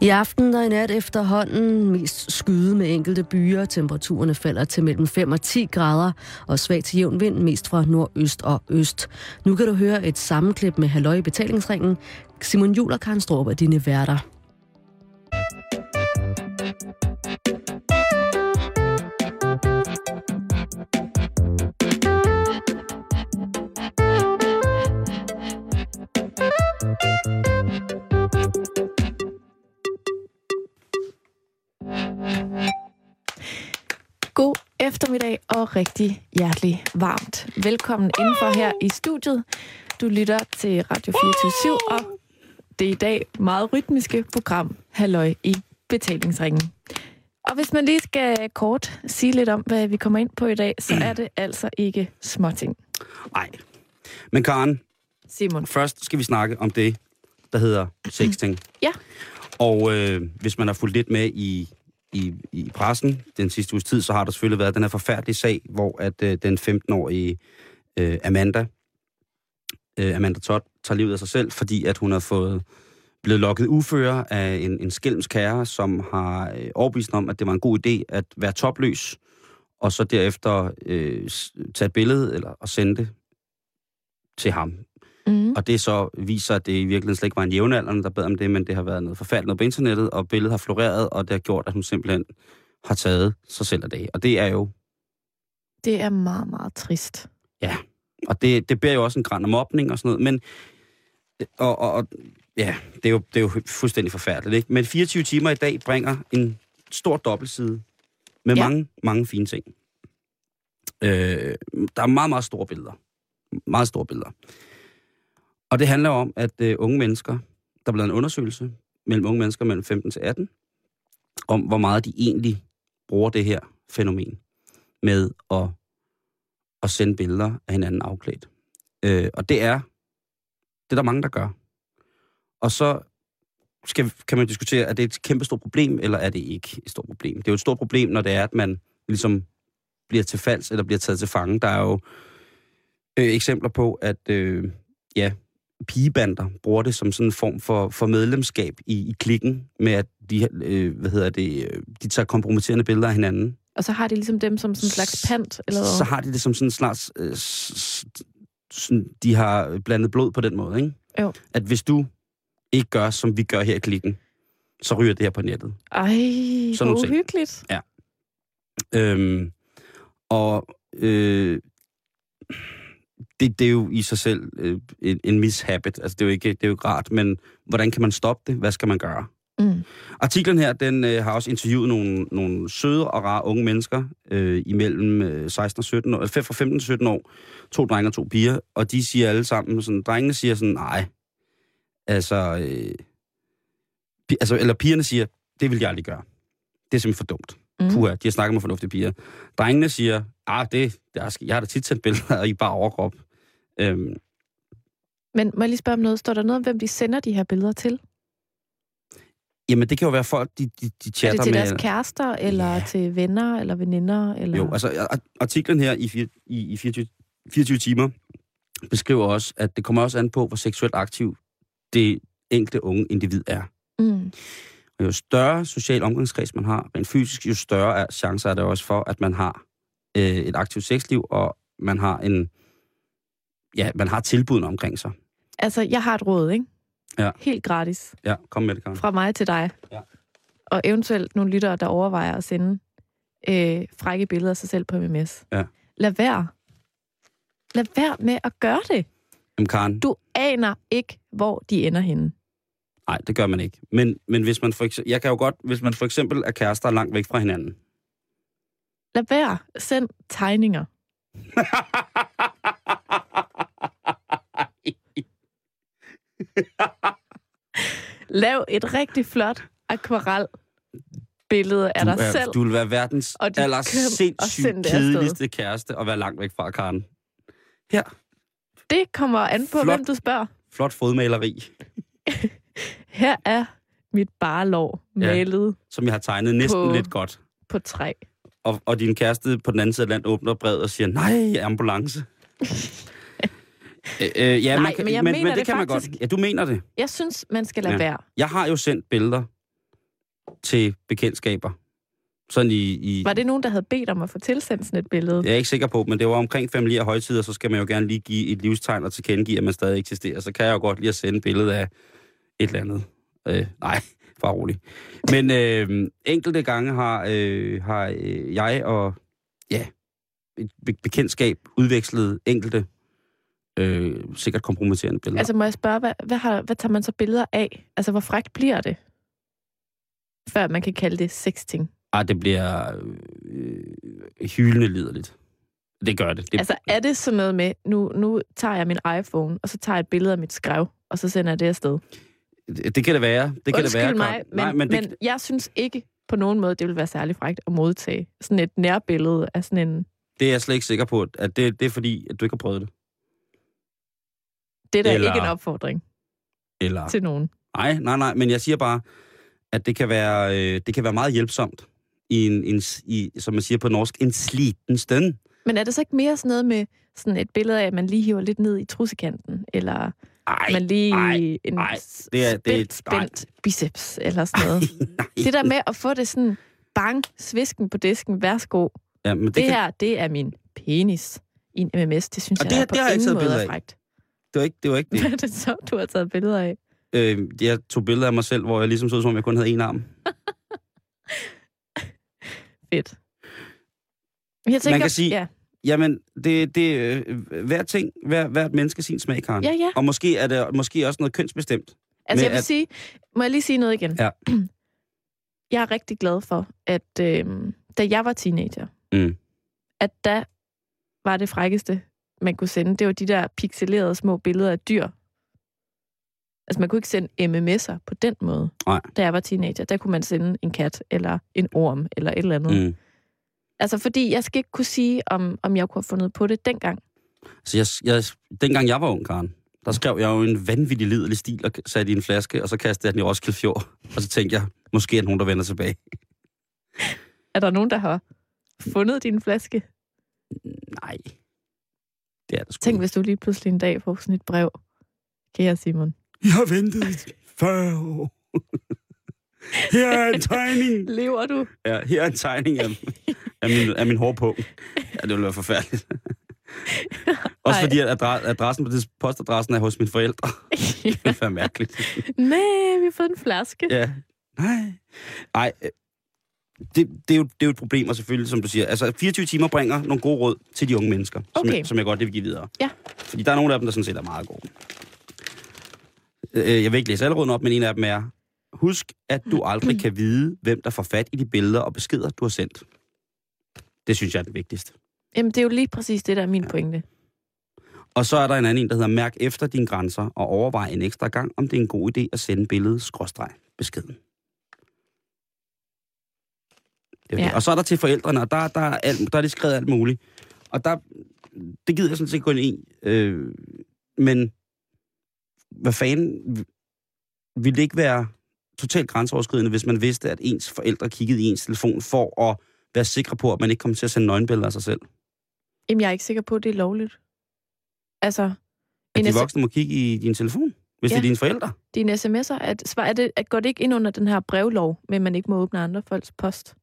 I aften og i nat efterhånden mest skyde med enkelte byer. Temperaturerne falder til mellem 5 og 10 grader og svag til jævn vind mest fra nordøst og øst. Nu kan du høre et sammenklip med Halløj i betalingsringen. Simon Jul og Karen Strup er dine værter. Og rigtig hjertelig varmt. Velkommen indenfor her i studiet. Du lytter til Radio 24 og det er i dag meget rytmiske program Halløj i betalingsringen. Og hvis man lige skal kort sige lidt om, hvad vi kommer ind på i dag, så er det altså ikke småting. Nej. Men Karen, Simon. først skal vi snakke om det, der hedder sexting. Ja. Og øh, hvis man har fulgt lidt med i, i, i pressen den sidste uges tid, så har der selvfølgelig været den her forfærdelige sag, hvor at øh, den 15-årige øh, Amanda, øh, Amanda Todd, tager livet af sig selv, fordi at hun har fået blevet lokket ufører af en, en skælmskære, som har øh, overbevist om, at det var en god idé at være topløs, og så derefter øh, tage et billede eller, og sende det til ham. Mm. Og det så viser, at det i virkeligheden slet ikke var en jævnaldrende, der bad om det, men det har været noget forfærdeligt på internettet, og billedet har floreret, og det har gjort, at hun simpelthen har taget sig selv af det. Og det er jo, Det er meget, meget trist. og det, det bærer jo også en græn af mobning og sådan noget, men, og, og, og ja, det er, jo, det er jo fuldstændig forfærdeligt, ikke? Men 24 timer i dag bringer en stor dobbeltside med Ja. ja. mange, mange fine ting. Øh, der er meget, meget store billeder. Meget store billeder. Og det handler om, at øh, unge mennesker, der er blevet en undersøgelse mellem unge mennesker mellem 15 til 18, om hvor meget de egentlig bruger det her fænomen med at, at sende billeder af hinanden afklædt. Øh, og det er, det er der mange, der gør. Og så skal, kan man diskutere, er det et kæmpe stort problem, eller er det ikke et stort problem? Det er jo et stort problem, når det er, at man ligesom bliver til falds, eller bliver taget til fange. Der er jo øh, eksempler på, at øh, ja, pigebander bruger det som sådan en form for, for medlemskab i, i klikken, med at de, øh, hvad hedder det, øh, de tager kompromitterende billeder af hinanden. Og så har de ligesom dem som sådan en slags pant, eller hvad? Så har de det som sådan en slags... Øh, sådan, de har blandet blod på den måde, ikke? Jo. At hvis du ikke gør, som vi gør her i klikken, så ryger det her på nettet. Ej, Sådan hvor nogle ting. uhyggeligt. Øhm, og øh, det, det er jo i sig selv øh, en, en mishabit. Altså, det er, jo ikke, det er jo ikke rart, men hvordan kan man stoppe det? Hvad skal man gøre? Mm. Artiklen her, den øh, har også interviewet nogle, nogle søde og rare unge mennesker øh, imellem øh, 16 og 17 år, øh, fra 15 til 17 år. To drenge og to piger, og de siger alle sammen sådan, drengene siger sådan, nej, altså, øh, pi, altså, eller pigerne siger, det vil jeg aldrig gøre. Det er simpelthen for dumt. Mm. Puha, de har snakket med fornuftige piger. Drengene siger, ah, det, er, jeg har da tit sendt billeder af i bare overkrop. Øhm, Men må jeg lige spørge om noget? Står der noget om, hvem de sender de her billeder til? jamen, det kan jo være folk, de, de, de Er chatter det til med... deres kærester, eller Ja. til venner, eller veninder? Eller... Jo, altså ar- artiklen her i, fire- i, i 24, 24 timer beskriver også, at det kommer også an på, hvor seksuelt aktiv det enkelte unge individ er. Mm. Og jo større social omgangskreds man har, rent fysisk, jo større er chancer er det også for, at man har øh, et aktivt sexliv, og man har en ja, man har tilbudene omkring sig. Altså, jeg har et råd, ikke? Ja. Helt gratis. Ja, kom med det, Karen. Fra mig til dig. Ja. Og eventuelt nogle lyttere, der overvejer at sende øh, frække billeder af sig selv på MMS. Ja. Lad være. Lad være med at gøre det. Jamen, Karen, Du aner ikke, hvor de ender henne. nej, det gør man ikke. Men, men hvis man for eksempel, jeg kan jo godt, hvis man for eksempel er kærester langt væk fra hinanden, Lad være. Send tegninger. Lav et rigtig flot akvarel billede af du, dig er, selv. du vil være verdens aller sindssygt kedeligste kæreste og være langt væk fra Karen. Her, Det kommer an på, Flot. hvem du spørger. flot fodmaleri, Her er mit Ja. malet som jeg har tegnet næsten På- lidt godt. på træ. Og, og din kæreste på den anden side af landet åbner brevet og siger, nej, ambulance. øh, øh, ja, Nej, man kan, men jeg men, mener men det, det kan man faktisk. godt. Ja, du mener det. Jeg synes, man skal lade Ja. være. Jeg har jo sendt billeder til bekendtskaber. Sådan i, i, Var det nogen, der havde bedt om at få tilsendt sådan et billede? Jeg er ikke sikker på, men det var omkring familie og højtider, så skal man jo gerne lige give et livstegn og tilkendegive, at man stadig eksisterer. Så kan jeg jo godt lige at sende et billede af et eller andet. Øh, nej, bare rolig. Men øh, enkelte gange har, øh, har øh, jeg og ja, et be- bekendtskab udvekslet enkelte øh, sikkert kompromitterende billeder. Altså må jeg spørge, hvad, hvad, har, hvad tager man så billeder af? Altså hvor frækt bliver det? Før man kan kalde det sexting. Ej, det bliver øh, hyldende liderligt. Det gør det. det Altså er det sådan noget med, nu, nu tager jeg min iPhone, og så tager jeg et billede af mit skrev, og så sender jeg det afsted? det, det kan det være. Det kan Undskyld det være. mig, men, Nej, men, det, men jeg synes ikke på nogen måde, det vil være særlig frækt at modtage sådan et nærbillede af sådan en... det er jeg slet ikke sikker på, at det, det er fordi, at du ikke har prøvet det. Det er da Eller- ikke en opfordring Eller... til nogen. Nej, nej, nej, men jeg siger bare, at det kan være, øh, det kan være meget hjælpsomt i en, en, i, som man siger på norsk, en sliten stund. Men er det så ikke mere sådan noget med sådan et billede af, at man lige hiver lidt ned i trussekanten, eller Ej, man lige ej, en ej, det er- det er- spændt, spændt biceps, eller sådan noget. nej. Det der med at få det sådan, bang, svisken på disken, værsgo. Ja, men det, Det, kan, her, det er min penis i en MMS. Det synes Og jeg det- er på det har jeg ikke ingen måde er af. frækt. Det, var ikke, det var ikke Hvad det. er det så, du har taget billeder af? Øh, jeg tog billeder af mig selv, hvor jeg ligesom så ud, som om jeg kun havde en arm. Fedt. Jeg tænker, kan sige- Ja, Jamen, det, det øh, hver ting, hver, hvert menneske sin smag, Karen. ja. ja. Og måske er det måske også noget kønsbestemt. Altså, jeg vil at- sige... Må jeg lige sige noget igen? Ja. Jeg er rigtig glad for, at øh, da jeg var teenager, Mm. at da var det frækkeste, man kunne sende, det var de der pixelerede små billeder af dyr. Altså, man kunne ikke sende MMS'er på den måde. Nej. Da jeg var teenager, der kunne man sende en kat, eller en orm, eller et eller andet. Mm. Altså, fordi jeg skal ikke kunne sige, om, om jeg kunne have fundet på det dengang. Så jeg, jeg, dengang jeg var ung, Karen, der skrev jeg jo en vanvittig liderlig stil og satte i en flaske, og så kastede jeg den i Roskilde Fjord. Og så tænkte jeg, måske er der nogen, der vender tilbage. Er der nogen, der har fundet din flaske? Nej. Det er det sgu Tænk, hvis du lige pludselig en dag får sådan et brev. Kære Simon. Jeg har ventet i 40 år. Her er en tegning. Lever du? Ja, her er en tegning af, af, min, af min hårpung. Ja, det ville være forfærdeligt. Også fordi at adre- adressen på det postadressen er hos mine forældre. Det være mærkeligt. Nej, vi har fået en flaske. Ja. Nej. Ej, øh, det, det, er jo, det er jo et problem, og selvfølgelig, som du siger, altså 24 timer bringer nogle gode råd til de unge mennesker, som, Okay. jeg, som jeg godt vil give videre. Ja. Fordi der er nogle af dem, der sådan set er meget gode. Øh, Jeg vil ikke læse alle rådene op, men en af dem er, husk, at du aldrig kan vide, hvem der får fat i de billeder og beskeder, du har sendt. Det synes jeg er det vigtigste. Jamen, det er jo lige præcis det, der er min pointe. Og så er der en anden en, der hedder, mærk efter dine grænser og overvej en ekstra gang, om det er en god idé at sende billedet skråstreg beskeden. Det er Ja. Og så er der til forældrene, og der, der, er alt, der er det skrevet alt muligt. Og der, det gider jeg sådan set gå ind i. Øh, men hvad fanden ville det ikke være totalt grænseoverskridende, hvis man vidste, at ens forældre kiggede i ens telefon for at være sikre på, at man ikke kommer til at sende nøgenbilleder af sig selv? Jamen, jeg er ikke sikker på, at det er lovligt. Altså, At en de voksne må kigge i din telefon, hvis Ja. det er dine forældre? dine sms'er, at, er det, at går det ikke ind under den her brevlov, at man ikke må åbne andre folks post?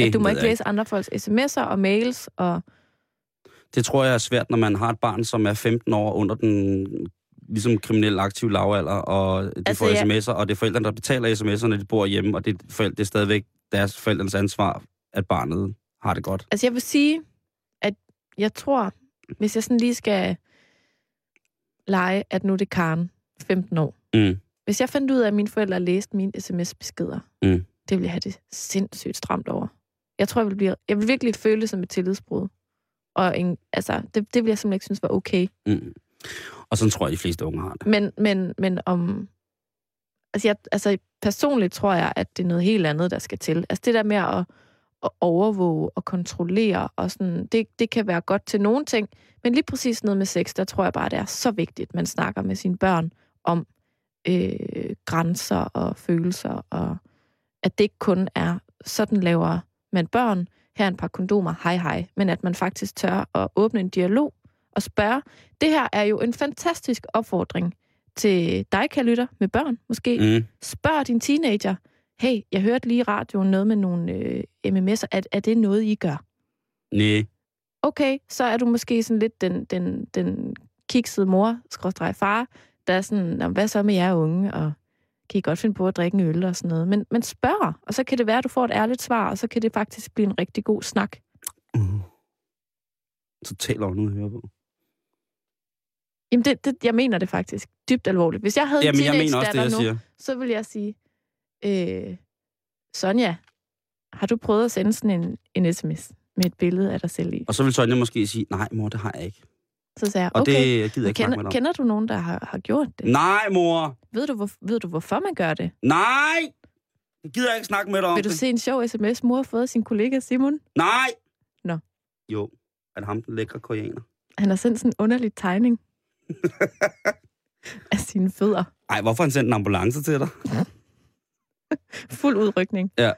Det, at du må ikke læse andre folks sms'er og mails, og Det tror jeg er svært, når man har et barn, som er 15 år under den ligesom kriminel aktiv lavalder, og de Altså, får jeg- sms'er, og det er forældrene, der betaler sms'er, når de bor hjemme, og det er, forældre, det er stadigvæk deres forældrenes ansvar, at barnet har det godt. Altså, jeg vil sige, at jeg tror, hvis jeg sådan lige skal lege, at nu er det Karen, 15 år. Mm. Hvis jeg fandt ud af, at mine forældre læste mine sms-beskeder, Mm. det ville jeg have det sindssygt stramt over. Jeg tror, jeg vil, blive, jeg vil virkelig føle det som et tillidsbrud. Og en, altså, det, det vil jeg simpelthen ikke synes var okay. Mm. Og sådan tror jeg, de fleste unge har det. Men, men, men om... Altså, jeg, altså, personligt tror jeg, at det er noget helt andet, der skal til. Altså, det der med at, at overvåge og kontrollere, og sådan, det, det kan være godt til nogle ting, men lige præcis noget med sex, der tror jeg bare, det er så vigtigt, at man snakker med sine børn om øh, grænser og følelser, og at det ikke kun er, sådan laver man børn, her er en par kondomer, hej hej, men at man faktisk tør at åbne en dialog og spørge. Det her er jo en fantastisk opfordring til dig, kan lytter, med børn måske. Mm. Spørg din teenager, hey, jeg hørte lige i radioen noget med nogle øh, MMS'er. Er, er det noget, I gør? Nej. Okay, så er du måske sådan lidt den, den, den kiksede mor, skråstrej far, der er sådan, "Nå, hvad så med jer unge, og kan I godt finde på at drikke en øl og sådan noget. Men, men spørg, og så kan det være, at du får et ærligt svar, og så kan det faktisk blive en rigtig god snak. Taler hun noget at høre på. Jamen, det, det, jeg mener det faktisk dybt alvorligt. Hvis jeg havde Jamen, en jeg mener også det, jeg nu, siger. så vil jeg sige, øh, Sonja, har du prøvet at sende sådan en, en sms med et billede af dig selv i? Og så vil Sonja måske sige, nej mor, det har jeg ikke. Så sagde jeg, Og okay, det gider jeg ikke kender, kender du nogen, der har, har gjort det? Nej, mor! Ved du, hvor, ved du, hvorfor man gør det? Nej! Det gider jeg ikke snakke med dig om. Vil du det. se en sjov sms, mor har fået af sin kollega Simon? Nej! Nå. Jo, det ham, den lækre koreaner? Han har sendt sådan en underlig tegning af sine fødder. Ej, hvorfor han sendt en ambulance til dig? Fuld udrykning. Ja.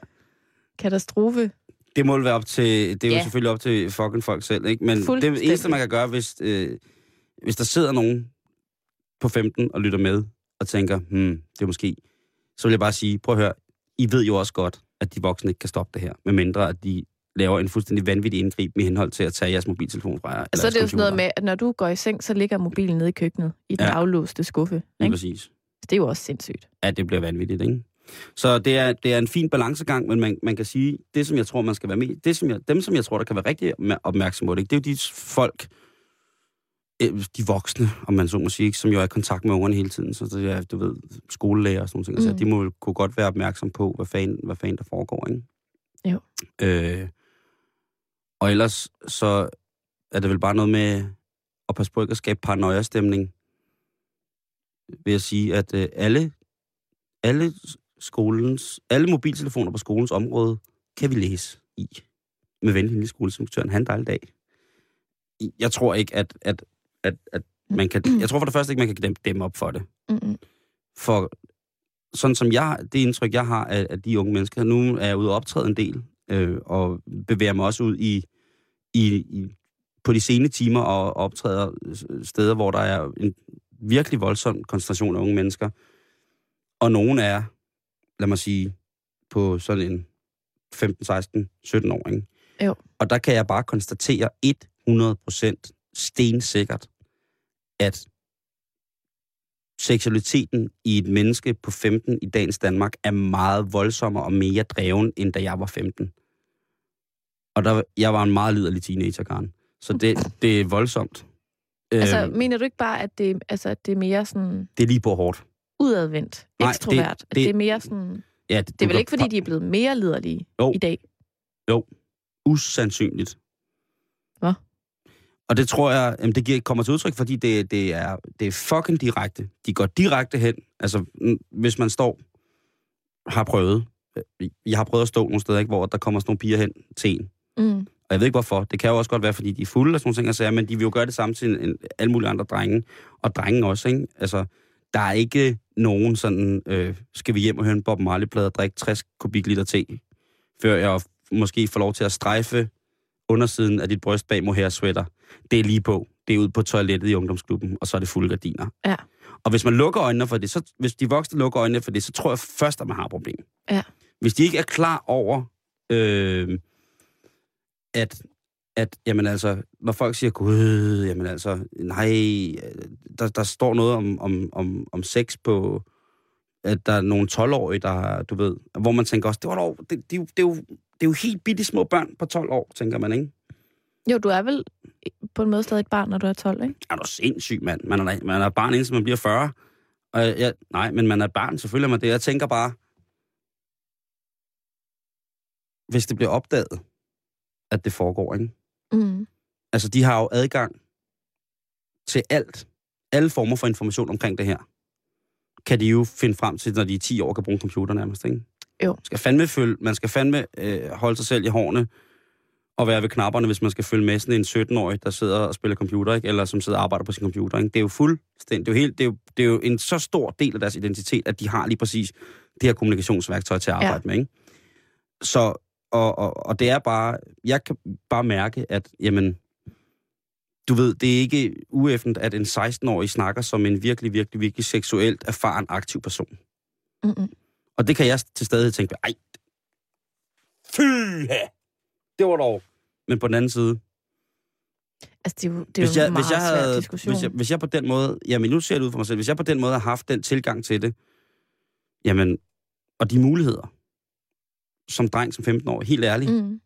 Katastrofe. Det må være op til, det er jo Ja. selvfølgelig op til fucking folk selv, ikke? Men det eneste, man kan gøre, hvis, øh, hvis der sidder nogen på 15 og lytter med, og tænker, hmm, det er måske, så vil jeg bare sige, prøv at høre, I ved jo også godt, at de voksne ikke kan stoppe det her, medmindre at de laver en fuldstændig vanvittig indgreb med henhold til at tage jeres mobiltelefon fra jer. Så er det jo sådan noget med, at når du går i seng, så ligger mobilen nede i køkkenet, i den Ja. aflåste skuffe. Ikke? præcis. Det er jo også sindssygt. Ja, det bliver vanvittigt, ikke? Så det er, det er en fin balancegang, men man, man kan sige, det som jeg tror, man skal være med, det som jeg, dem som jeg tror, der kan være rigtig opmærksom på det, det er jo de folk, øh, de voksne, om man så må sige, som jo er i kontakt med ungerne hele tiden, så det er, du ved, skolelærer og sådan nogle ting, mm. så Mm. de må jo kunne godt være opmærksom på, hvad fanden, hvad fanden der foregår, ikke? Jo. Øh, og ellers så er det vel bare noget med at passe på ikke at skabe paranoia-stemning, ved at sige, at øh, alle, alle skolens, alle mobiltelefoner på skolens område kan vi læse i. Med venlig lille skoleinspektøren. Han dejlig dag. Jeg tror ikke, at, at, at, at man kan... Jeg tror for det første ikke, man kan dæmme, dæmme op for det. Mm-mm. For sådan som jeg, det indtryk, jeg har af, af de unge mennesker, nu er jeg ude og optræde en del, øh, og bevæger mig også ud i, i, i på de sene timer og optræder steder, hvor der er en virkelig voldsom koncentration af unge mennesker. Og nogen er, lad mig sige, på sådan en 15, 16, 17 år. Ikke? Jo. Og der kan jeg bare konstatere 100% stensikkert, at seksualiteten i et menneske på 15 i dagens Danmark er meget voldsommere og mere dreven, end da jeg var 15. Og der, jeg var en meget liderlig teenager, Karen. Så det, det er voldsomt. Altså, Øhm, mener du ikke bare, at det, altså, at det er mere sådan det er lige på hårdt. Udadvendt, Nej, ekstrovert? det- Det, det, det- er mere sådan... Ja, Det er vel ikke, fordi de er blevet mere liderlige Jo. i dag? usandsynligt. Hvad? Og det tror jeg, jamen det kommer til udtryk, fordi det, det, er, det er fucking direkte. De går direkte hen. Altså, hvis man står, har prøvet, jeg har prøvet at stå nogle steder, ikke, hvor der kommer sådan nogle piger hen til en. Mm. Og jeg ved ikke hvorfor. Det kan jo også godt være, fordi de er fulde og sådan nogle ting, og sager, men de vil jo gøre det samme til en, en, alle mulige andre drenge. Og drenge også, ikke? Altså, der er ikke nogen sådan, øh, skal vi hjem og høre en Bob Marley-plade og drikke 60 kubikliter te, før jeg måske får lov til at strejfe undersiden af dit bryst bag mohair sweater. Det er lige på. Det er ud på toilettet i ungdomsklubben, og så er det fulde gardiner. Ja. Og hvis man lukker øjnene for det, så, hvis de voksne lukker øjnene for det, så tror jeg først, at man har et problem. Ja. Hvis de ikke er klar over, øh, at, at jamen altså, når folk siger, gud, jamen altså, nej, der, der står noget om, om, om, om sex på, at der er nogle 12-årige, der, du ved, hvor man tænker også, det, var dog, det, det, det, er jo, det er jo helt bitte små børn på 12 år, tænker man, ikke? Jo, du er vel på en måde stadig et barn, når du er 12, ikke? Er du sindssyg, mand? Man er, man er barn, indtil man bliver 40. Og jeg, nej, men man er barn, selvfølgelig er man det. Jeg tænker bare, hvis det bliver opdaget, at det foregår, ikke? Mm. Altså, de har jo adgang til alt. Alle former for information omkring det her. Kan de jo finde frem til, når de er 10 år kan bruge en computer nærmest, ikke? Jo. Skal fandme følge, man skal fandme øh, holde sig selv i hårene og være ved knapperne, hvis man skal følge med sådan en 17-årig, der sidder og spiller computer, ikke? eller som sidder og arbejder på sin computer. Ikke? Det er jo fuldstændig, det er jo, helt, det er jo, det er jo en så stor del af deres identitet, at de har lige præcis det her kommunikationsværktøj til at arbejde ja. med. Ikke? Så, og, og, og det er bare, jeg kan bare mærke, at jamen, du ved, det er ikke ueffent, at en 16-årig snakker som en virkelig, virkelig, virkelig seksuelt erfaren, aktiv person. Mm-mm. Og det kan jeg til stadig tænke, ej, fy, det var dog. Men på den anden side, Altså, det er jo, det er hvis jo jeg, en meget hvis, jeg svær havde, diskussion. hvis, jeg, hvis jeg på den måde, jamen nu ser det ud for mig selv, hvis jeg på den måde har haft den tilgang til det, jamen, og de muligheder, som dreng som 15 år, helt ærligt, mm.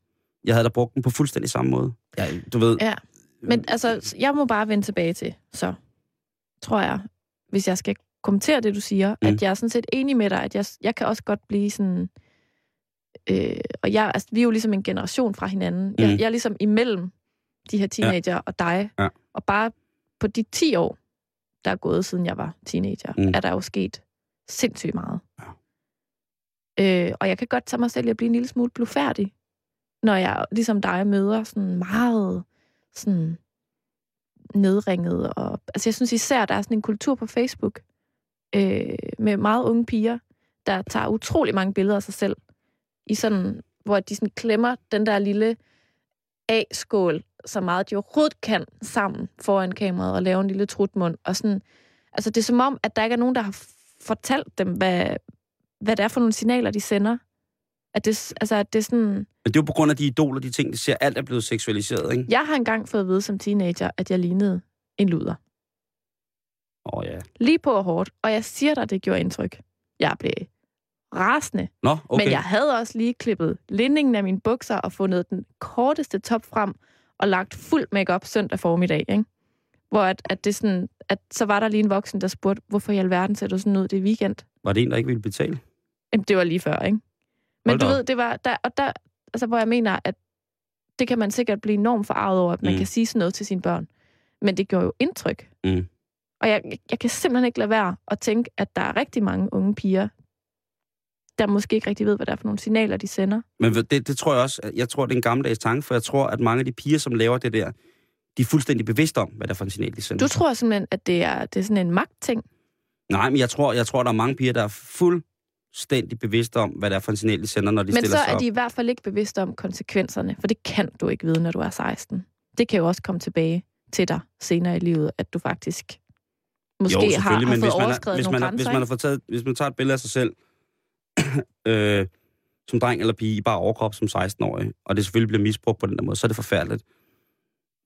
Jeg havde da brugt dem på fuldstændig samme måde. Ja, du ved, Ja. Men altså, jeg må bare vende tilbage til, så tror jeg, hvis jeg skal kommentere det, du siger, mm. At jeg er sådan set enig med dig, at jeg, jeg kan også godt blive sådan... Øh, og jeg, altså, vi er jo ligesom en generation fra hinanden. Jeg, Mm. jeg er ligesom imellem de her teenager ja. og dig. Ja. Og bare på de 10 år, der er gået, siden jeg var teenager, mm. er der jo sket sindssygt meget. Ja. Øh, og jeg kan godt tage mig selv i at blive en lille smule blufærdig, når jeg ligesom dig møder sådan meget sådan nedringet. Og, altså jeg synes især, der er sådan en kultur på Facebook øh, med meget unge piger, der tager utrolig mange billeder af sig selv, i sådan, hvor de sådan klemmer den der lille A-skål, så meget de overhovedet kan sammen foran kameraet og lave en lille trutmund. Og sådan, altså det er som om, at der ikke er nogen, der har fortalt dem, hvad, hvad det er for nogle signaler, de sender. At det, altså, at det er sådan... men det er jo på grund af de idoler, de ting, de ser, alt er blevet seksualiseret, ikke? Jeg har engang fået at vide som teenager, at jeg lignede en luder. Åh oh, ja. Lige på og hårdt. Og jeg siger dig, det gjorde indtryk. Jeg blev rasende. Nå, Okay. Men jeg havde også lige klippet lindingen af mine bukser og fundet den korteste top frem og lagt fuld makeup søndag formiddag, ikke? Hvor at, at det sådan, at så var der lige en voksen, der spurgte, hvorfor i alverden ser du sådan ud det weekend? Var det en, der ikke ville betale? Jamen, det var lige før, ikke? Men Hold du op. ved, det var der, og der, altså, hvor jeg mener, at det kan man sikkert blive enormt forarvet over, at man Mm. kan sige sådan noget til sine børn. Men det gjorde jo indtryk. Mm. Og jeg, jeg kan simpelthen ikke lade være at tænke, at der er rigtig mange unge piger, der måske ikke rigtig ved, hvad der er for nogle signaler, de sender. Men det, det tror jeg også, jeg tror, det er en gammeldags tanke, for jeg tror, at mange af de piger, som laver det der, de er fuldstændig bevidste om, hvad der er for en signal, de sender. Du tror simpelthen, at det er, det er sådan en magtting? Nej, men jeg tror, jeg tror, der er mange piger, der er fuldstændig bevidste om, hvad der er for en signal, de sender, når de Men stiller så sig er op. de i hvert fald ikke bevidste om konsekvenserne, for det kan du ikke vide, når du er 16. Det kan jo også komme tilbage til dig senere i livet, at du faktisk måske jo, har, har men fået hvis man, er, overskrevet hvis, nogle man er, grænser. hvis man har fået taget, hvis man tager et billede af sig selv, øh, som dreng eller pige i bare overkrop som 16-årig, og det selvfølgelig bliver misbrugt på den der måde, så er det forfærdeligt.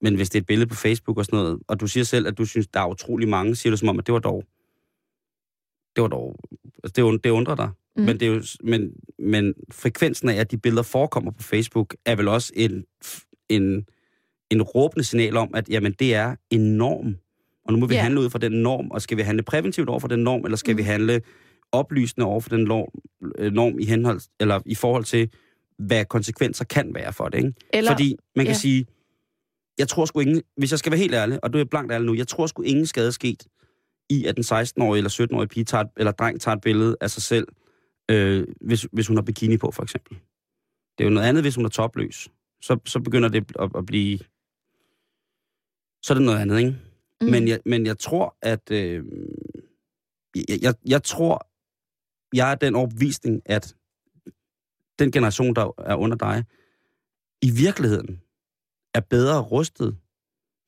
Men hvis det er et billede på Facebook og sådan noget, og du siger selv, at du synes, der er utrolig mange, siger du som om, at det var dog... Det var dog... Altså, det, det undrer dig. Mm. Men, det er jo, men, men frekvensen af, at de billeder forekommer på Facebook, er vel også en, en, en råbende signal om, at jamen, det er en norm. Og nu må vi yeah. handle ud fra den norm. Og skal vi handle præventivt over for den norm, eller skal Mm. vi handle oplysende over for den norm, øh, norm i, henhold, eller i forhold til, hvad konsekvenser kan være for det. Ikke? Eller, Fordi man kan ja. sige, jeg tror sgu ingen, hvis jeg skal være helt ærlig, og du er blankt ærlig nu, jeg tror sgu ingen skade sket i, at den 16-årige eller 17-årige pige tager et, eller dreng tager et billede af sig selv, øh, hvis, hvis hun har bikini på, for eksempel. Det er jo noget andet, hvis hun er topløs. Så, så begynder det at, at blive... Så er det noget andet, ikke? Mm. Men, jeg, men jeg tror, at... Øh, jeg, jeg, jeg tror, jeg er den overbevisning, at den generation, der er under dig, i virkeligheden er bedre rustet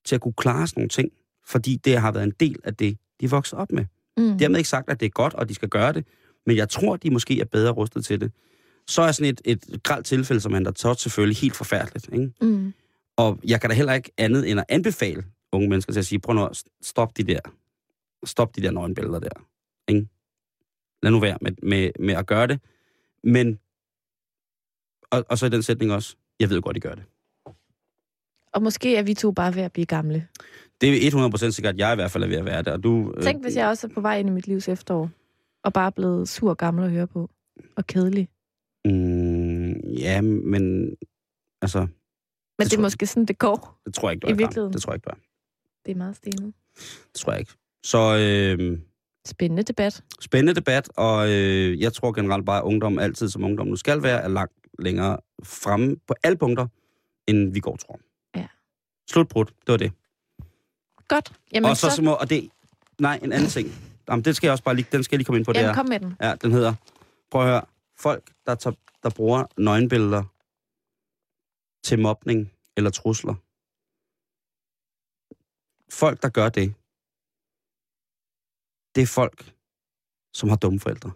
til at kunne klare sådan nogle ting, fordi det har været en del af det, de er vokset op med. mm. Dermed ikke sagt, at det er godt, og de skal gøre det, men jeg tror, de måske er bedre rustet til det. Så er sådan et, et gralt tilfælde, som han der tager selvfølgelig helt forfærdeligt. Ikke? Mm. Og jeg kan da heller ikke andet end at anbefale unge mennesker til at sige, prøv nu at stop de der, stop de der nøgenbilleder der. Ikke? Lad nu være med, med, med at gøre det. Men, og, og så i den sætning også, jeg ved godt, I gør det. Og måske er vi to bare ved at blive gamle. Det er 100% sikkert, at jeg i hvert fald er ved at være. Og du, øh, Tænk, hvis jeg også er på vej ind i mit livs efterår, og bare er blevet sur og gammel at høre på, og kedelig. Mm, ja, men altså, Men det, det er måske sådan, det går. det tror jeg ikke, du I er. Karen. virkeligheden. Det tror jeg ikke, du er. Det er meget stenet. Det tror jeg ikke. Så øh, Spændende debat. spændende debat, og øh, jeg tror generelt bare, at ungdom altid, som ungdom nu skal være, er langt længere fremme på alle punkter, end vi går tror. Ja. Slutbrud, det var det. Godt. Jamen, og så, så må, og det, nej, en anden ting. Jamen, den skal jeg også bare lige, den skal jeg lige komme ind på. det Jamen, her. kom med den. Ja, den hedder, prøv at høre, folk, der, tager, der bruger nøgenbilleder til mobning eller trusler. Folk, der gør det, det er folk, som har dumme forældre.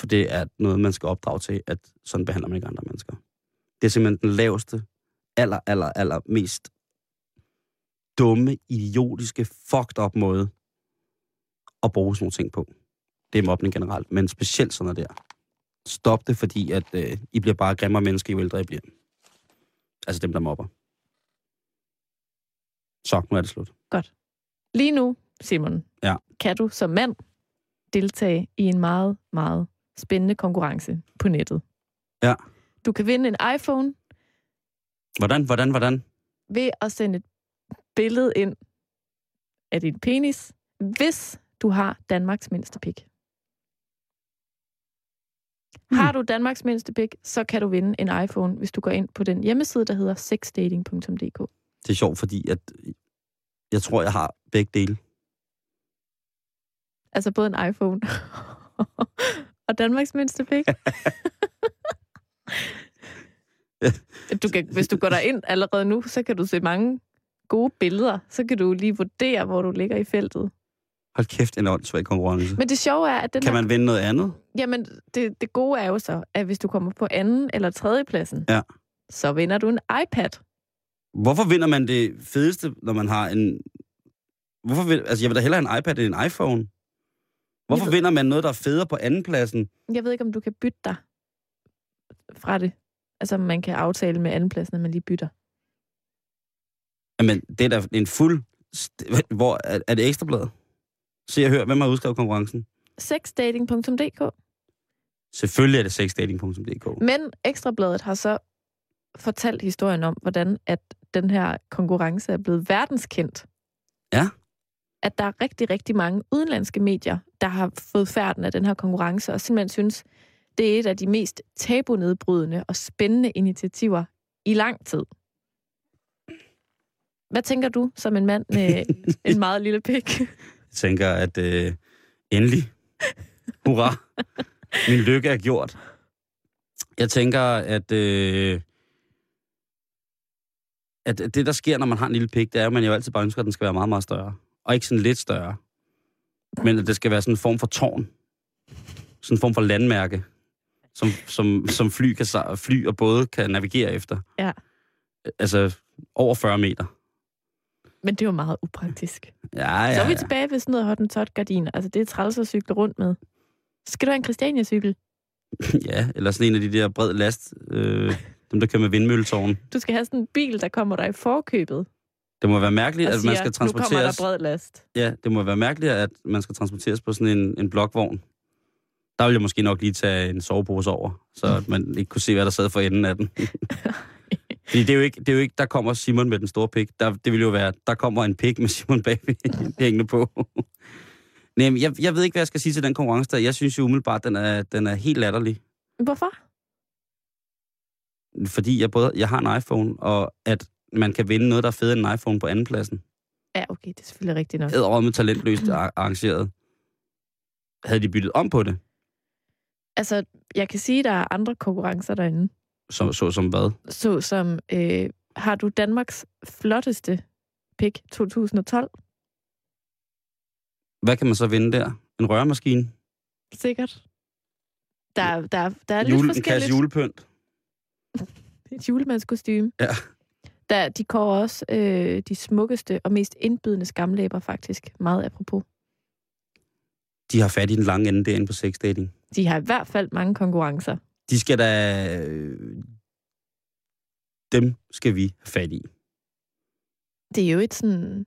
For det er noget, man skal opdrage til, at sådan behandler man ikke andre mennesker. Det er simpelthen den laveste, aller, aller, aller mest dumme, idiotiske, fucked up måde at bruge sådan nogle ting på. Det er mobning generelt, men specielt sådan noget der. Stop det, fordi at øh, I bliver bare grimmere mennesker, jo ældre I bliver. Altså dem, der mobber. Så, nu er det slut. Lige nu, Simon, Ja. kan du som mand deltage i en meget, meget spændende konkurrence på nettet. Ja. Du kan vinde en iPhone Hvordan, hvordan, hvordan? ved at sende et billede ind af din penis, hvis du har Danmarks mindste pik. Har du Danmarks mindste pik, så kan du vinde en iPhone, hvis du går ind på den hjemmeside, der hedder sexdating.dk. Det er sjovt, fordi at jeg tror, jeg har begge dele. Altså både en iPhone og Danmarks mindste pik. du kan, hvis du går ind allerede nu, så kan du se mange gode billeder. Så kan du lige vurdere, hvor du ligger i feltet. Hold kæft, en åndssvag konkurrence. Men det sjove er, at den Kan her, man vinde noget andet? jamen, det, det gode er jo så, at hvis du kommer på anden eller tredje pladsen, Ja. så vinder du en iPad. Hvorfor vinder man det fedeste, når man har en... Hvorfor vil... Altså, jeg vil da hellere en iPad end en iPhone. Hvorfor Jeg ved- vinder man noget, der er federe på andenpladsen? Jeg ved ikke, om du kan bytte dig fra det. Altså, man kan aftale med andenpladsen, at man lige bytter. Jamen, det er da en fuld... Hvor er, er det ekstrabladet? Se og hør, hvem har udskrevet konkurrencen? Sexdating.dk Selvfølgelig er det sexdating.dk. Men Ekstrabladet har så fortalt historien om, hvordan at den her konkurrence er blevet verdenskendt. Ja. At der er rigtig, rigtig mange udenlandske medier, der har fået færden af den her konkurrence, og simpelthen synes, det er et af de mest tabunedbrydende og spændende initiativer i lang tid. Hvad tænker du som en mand med en meget lille pik? Jeg tænker, at øh, endelig, hurra, min lykke er gjort. Jeg tænker, at, øh, at det, der sker, når man har en lille pik, det er, at man jo altid bare ønsker, at den skal være meget, meget større. Og ikke sådan lidt større. Men at det skal være sådan en form for tårn. Sådan en form for landmærke, som, som, som fly, kan, fly og både kan navigere efter. Ja. Altså over 40 meter. Men det er jo meget upraktisk. Ja, ja, Så er vi tilbage ved sådan noget hottentot gardiner. Altså, det er træls at cykle rundt med. Skal du have en Christiania-cykel? Ja, eller sådan en af de der bred last, øh, dem der kører med vindmølletårn. Du skal have sådan en bil, der kommer dig i forkøbet Det må være mærkeligt, at siger, man skal nu kommer der transporteres... bred last. Ja, det må være mærkeligt, at man skal transporteres på sådan en, en blokvogn. Der vil jeg måske nok lige tage en sovepose over, så at man ikke kunne se, hvad der sad for enden af den. Fordi det er, jo ikke, det er jo ikke, der kommer Simon med den store pik. Der, det vil jo være, der kommer en pik med Simon bagved hængende på. Nej, jeg, jeg ved ikke, hvad jeg skal sige til den konkurrence der. Jeg synes jo umiddelbart, den er, den er helt latterlig. Hvorfor? Fordi jeg både jeg har en iPhone, og at man kan vinde noget, der er federe end en iPhone på andenpladsen. Ja, okay, det er selvfølgelig rigtigt nok. Æder med talentløst ar- arrangeret. Havde de byttet om på det? Altså, jeg kan sige, at der er andre konkurrencer derinde. Så, så som hvad? Så som, øh, har du Danmarks flotteste pik 2012? Hvad kan man så vinde der? En rørmaskine? Sikkert. Der, der, der er lidt Jule, en kasse forskelligt. julepynt? Et julemandskostyme. Ja. Der, de kårer også øh, de smukkeste og mest indbydende skamlæber, faktisk. Meget apropos. De har fat i den lange ende derinde på sexdating. De har i hvert fald mange konkurrencer. De skal da... øh, Dem skal vi have fat i. Det er jo et sådan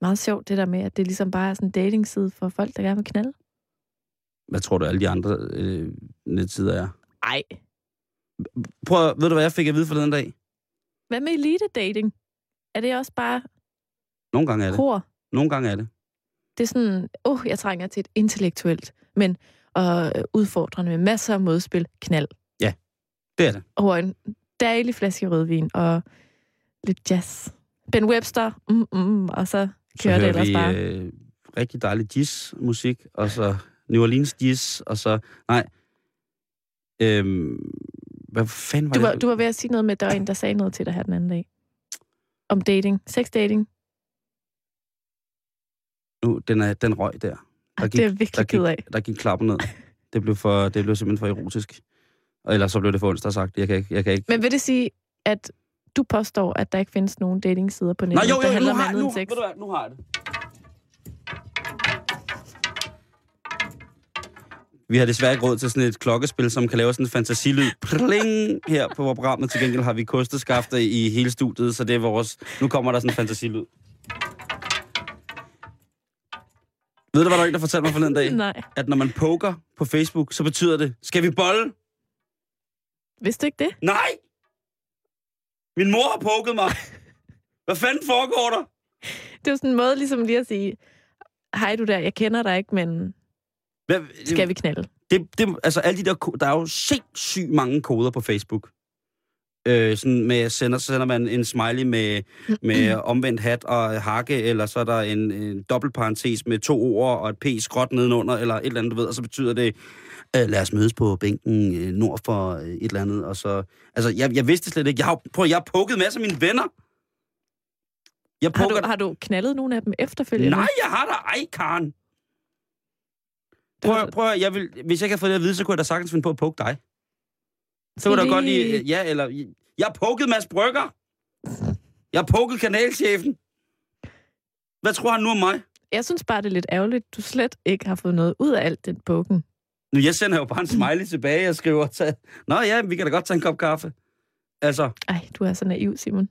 meget sjovt, det der med, at det ligesom bare er sådan en datingside for folk, der gerne vil knalde. Hvad tror du, alle de andre øh, netsider er? Ej. Prøv, ved du, hvad jeg fik at vide for den dag? Hvad med elite dating? Er det også bare Nogle gange er det. hår? Nogle gange er det. Det er sådan, åh, oh, jeg trænger til et intellektuelt, men og udfordrende med masser af modspil, knald. Det er det. Over en dejlig flaske rødvin og lidt jazz. Ben Webster, mm, mm, og så Så kører det hører ellers vi bare. øh, rigtig dejlig jazz-musik, og så New Orleans jazz, og så... Nej. Øhm, hvad fanden var Du var, det? du var ved at sige noget med, at der var en, der sagde noget til dig her den anden dag. Om dating. Sex dating. Nu, den, er, den røg der. Der Ej, det er jeg der virkelig gik, ked af. der gik klapper ned. Det blev, for, det blev simpelthen for erotisk. Og ellers så blev det for onsdag sagt. Jeg kan ikke... Jeg kan ikke. Men vil det sige, at du påstår, at der ikke findes nogen datingsider på Nej, nettet, jo, jo, der nu handler om andet nu, end sex? hvad, nu har jeg det. Vi har desværre ikke råd til sådan et klokkespil, som kan lave sådan en fantasilyd. Pling! Her på vores program. Til gengæld har vi kosteskafter i hele studiet, så det er vores... Nu kommer der sådan en fantasilyd. Ved du, hvad der er en, der fortalte mig forleden dag? Nej. At når man poker på Facebook, så betyder det, skal vi bolle? Vidste du ikke det? Nej! Min mor har poket mig. Hvad fanden foregår der? Det er jo sådan en måde ligesom lige at sige, hej du der, jeg kender dig ikke, men Hvad, skal vi knalde? det, det, altså alle de der, der er jo sindssygt mange koder på Facebook. Øh, sådan med, sender, så sender man en smiley med, med omvendt hat og hakke, eller så er der en, en dobbeltparentes med to ord og et p skråt nedenunder, eller et eller andet, du ved, og så betyder det, øh, lad os mødes på bænken øh, nord for øh, et eller andet, og så, altså, jeg, jeg vidste slet ikke, jeg har, prøv, jeg har pukket masser af mine venner. Jeg Har poker, du, har du knaldet nogle af dem efterfølgende? Nej, jeg har da ej, Karen. Prøv, prøv, jeg vil, hvis jeg havde fået det at vide, så kunne jeg da sagtens finde på at poke dig. Så kunne du godt lige... Ja, eller... Jeg har poket Mads Brygger. Jeg har poket kanalchefen. Hvad tror han nu om mig? Jeg synes bare, det er lidt ærgerligt, du slet ikke har fået noget ud af alt den bukken. Nu, jeg sender jo bare en smiley tilbage og skriver, tag, Nå ja, vi kan da godt tage en kop kaffe. Altså, Ej, du er så naiv, Simon.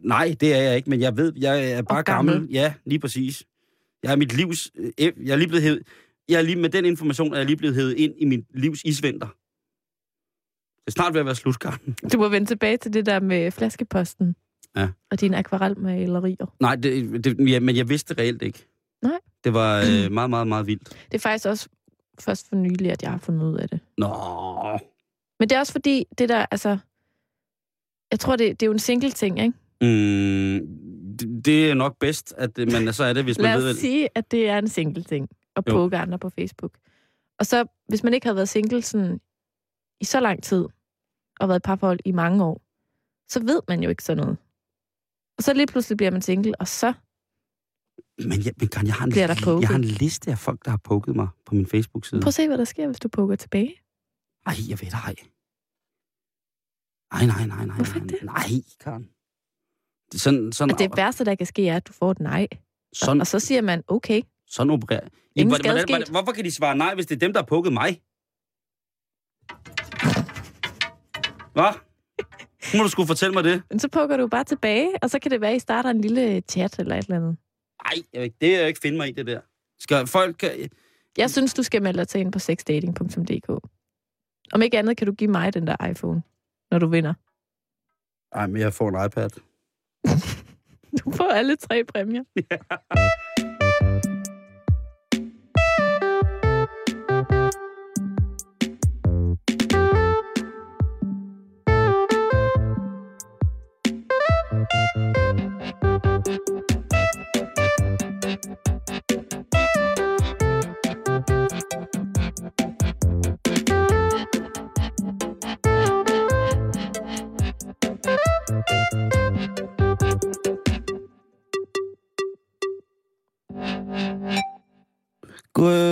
nej, det er jeg ikke, men jeg ved, jeg er bare Og gammel. gammel. Ja, lige præcis. Jeg er mit livs... øh, Jeg er lige blevet hævet... Jeg er lige, med den information er jeg lige blevet hævet ind i mit livs isvinter. Det er snart ved at være slut, Karen. Du må vende tilbage til det der med flaskeposten. Ja. Og dine akvarelmalerier. Nej, det, det, ja, men jeg vidste det reelt ikke. Nej. Det var øh, meget, meget, meget vildt. Det er faktisk også først for nylig, at jeg har fundet ud af det. Nå, Men det er også fordi, det der, altså... Jeg tror, det, det er jo en single ting, ikke? mm, det, det er nok bedst, at øh, man så er det, hvis man Lad ved, os at... sige, at det er en single ting. At poke andre på Facebook. Og så, hvis man ikke har været single sådan, i så lang tid, og været i parforhold i mange år, så ved man jo ikke sådan noget. Og så lige pludselig bliver man single, og så... Men, jeg, men kan, jeg, har en, poket? jeg har en liste af folk, der har poket mig på min Facebook-side. Prøv at se, hvad der sker, hvis du poker tilbage. Ej, jeg ved det ej. Nej, nej, nej, nej. Hvorfor nej, det? Nej, Karen. Det sådan, sådan, Og det værste, der kan ske, er, at du får et nej. sådan, Og så siger man, okay, sådan opererer. Ingen hvordan- hvordan- hvordan-. Hvorfor kan de svare nej, hvis det er dem, der har pukket mig? Hvad? Nu må du skulle fortælle mig det. men så poker du bare tilbage, og så kan det være, at I starter en lille chat eller et eller andet. Nej, det er jeg ikke finde mig i, det der. Skal folk... Jeg synes, du skal melde dig til ind på sexdating.dk. Om ikke andet kan du give mig den der iPhone, når du vinder. Nej, men jeg får en iPad. Du får alle tre præmier. God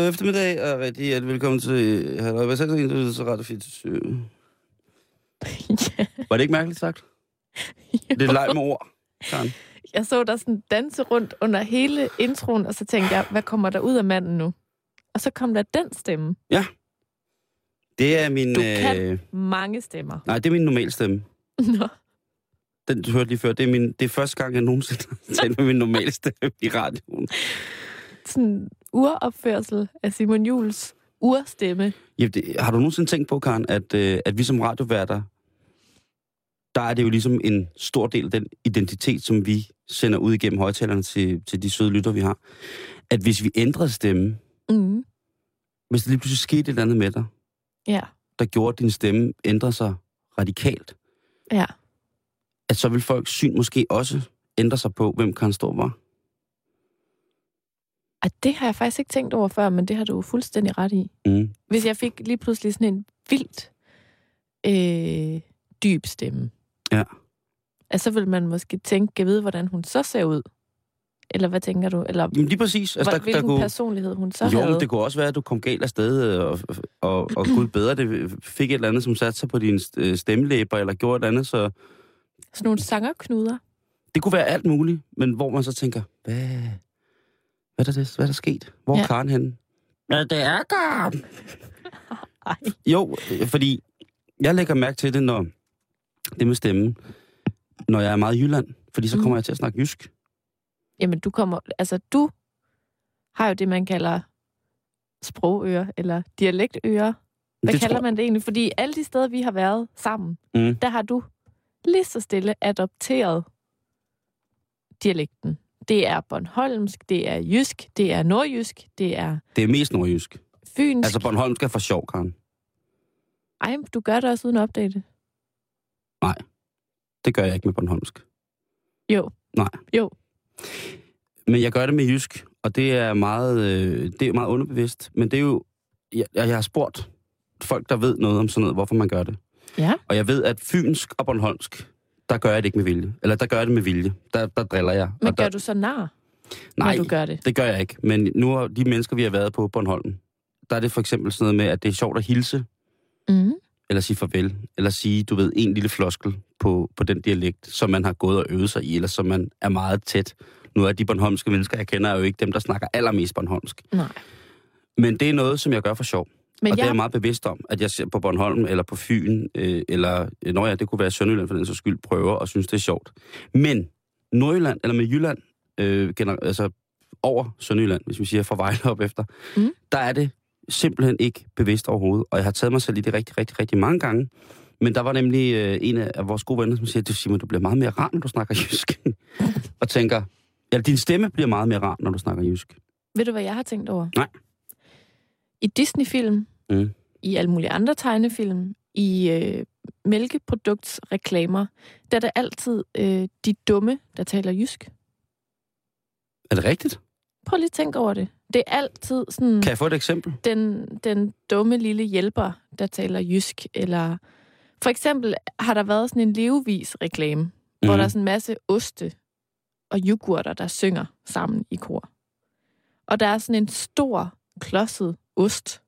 eftermiddag, og rigtig hjertelig velkommen til Halløj. Hvad sagde du til Radio 24? ja. Var det ikke mærkeligt sagt? Det er leg med ord, Karen. Jeg så dig sådan danse rundt under hele introen, og så tænkte jeg, hvad kommer der ud af manden nu? Og så kom der den stemme. Det er min... Du kan. Øh, Mange stemmer. nej, det er min normale stemme. Nå. Den, du hørte lige før. Det er, min, det er første gang, jeg nogensinde med min normale stemme i radioen. Sådan uropførsel af Simon Jules urstemme. Ja, det, har du nogensinde tænkt på, Karen, at, øh, at vi som radioværter, der er det jo ligesom en stor del af den identitet, som vi sender ud igennem højtalerne til, til de søde lytter, vi har. At hvis vi ændrede stemme, Mm. hvis der lige pludselig skete et eller andet med dig, Ja, der gjorde, at din stemme ændrede sig radikalt, ja. at så vil folks syn måske også ændre sig på, hvem Karen Stor var. Og det har jeg faktisk ikke tænkt over før, men det har du fuldstændig ret i. Mm. Hvis jeg fik lige pludselig sådan en vildt øh, dyb stemme, Ja. altså, så vil man måske tænke, jeg ved, hvordan hun så ser ud. Eller hvad tænker du? Eller Jamen lige præcis. altså, der, hvilken der kunne, personlighed hun så jo, havde? det kunne også være, at du kom galt af sted, øh, og, og, og gud bedre, det fik et eller andet, som satte sig på dine øh, stemmelæber, eller gjorde et eller andet, så Sådan nogle sangerknuder. det kunne være alt muligt, men hvor man så tænker, hvad, hvad, er, der, hvad er der sket? Hvor er Ja. ja. Karen henne? Ja, det er Karen. Jo, øh, fordi jeg lægger mærke til det, når det med stemmen, når jeg er meget i Jylland, fordi så Mm. kommer jeg til at snakke jysk. Jamen, du kommer... Altså, du har jo det, man kalder sprogører, eller dialektører. Hvad det kalder tror- man det egentlig? Fordi alle de steder, vi har været sammen, Mm. der har du lige så stille adopteret dialekten. Det er Bornholmsk, det er jysk, det er nordjysk, det er Det er mest nordjysk. fynsk. Altså Bornholm skal for sjov, Karen. Ej, du gør det også uden at opdage det. Det gør jeg ikke med Bornholmsk. Jo. Nej. Jo. Men jeg gør det med jysk, og det er meget, øh, det er meget underbevidst. Men det er jo... Jeg, jeg har spurgt folk, der ved noget om sådan noget, hvorfor man gør det. Ja. Og jeg ved, at fynsk og bornholmsk, der gør jeg det ikke med vilje. Eller der gør jeg det med vilje. Der, der driller jeg. Men og der, gør du så nar, nej, når du gør det? det gør jeg ikke. Men nu har de mennesker, vi har været på Bornholm, der er det for eksempel sådan noget med, at det er sjovt at hilse, Mm. Eller sige farvel, eller sige, du ved, en lille floskel på, på den dialekt, som man har gået og øvet sig i, eller som man er meget tæt. Nu er de bornholmske mennesker, jeg kender, er jo ikke dem, der snakker allermest bornholmsk. Nej. Men det er noget, som jeg gør for sjov. Men og det er jeg, jeg meget bevidst om, at jeg ser på Bornholm, eller på Fyn, øh, eller øh, når jeg, det kunne være Sønderjylland for den så skyld, prøver og synes, det er sjovt. Men Nordjylland, eller med Jylland, øh, gener- altså over Sønderjylland, hvis vi siger fra Vejle op efter, Mm. der er det simpelthen ikke bevidst overhovedet. Og jeg har taget mig selv i det rigtig, rigtig, rigtig mange gange. Men der var nemlig øh, en af vores gode venner, som siger, du Simon, du bliver meget mere rar, når du snakker jysk. og tænker, ja, din stemme bliver meget mere rar, når du snakker jysk. ved du, hvad jeg har tænkt over? Nej. I Disney-film, Mm. i alle mulige andre tegnefilm, i øh, mælkeproduktsreklamer, der er det altid øh, de dumme, der taler jysk. Er det rigtigt? Prøv lige at tænke over det. Det er altid sådan Kan jeg få et eksempel? den, den dumme lille hjælper, der taler jysk. Eller for eksempel har der været sådan en levevis-reklame, mm. hvor Mhm. der er sådan en masse oste og yoghurter, der synger sammen i kor. Og der er sådan en stor, klodset ost,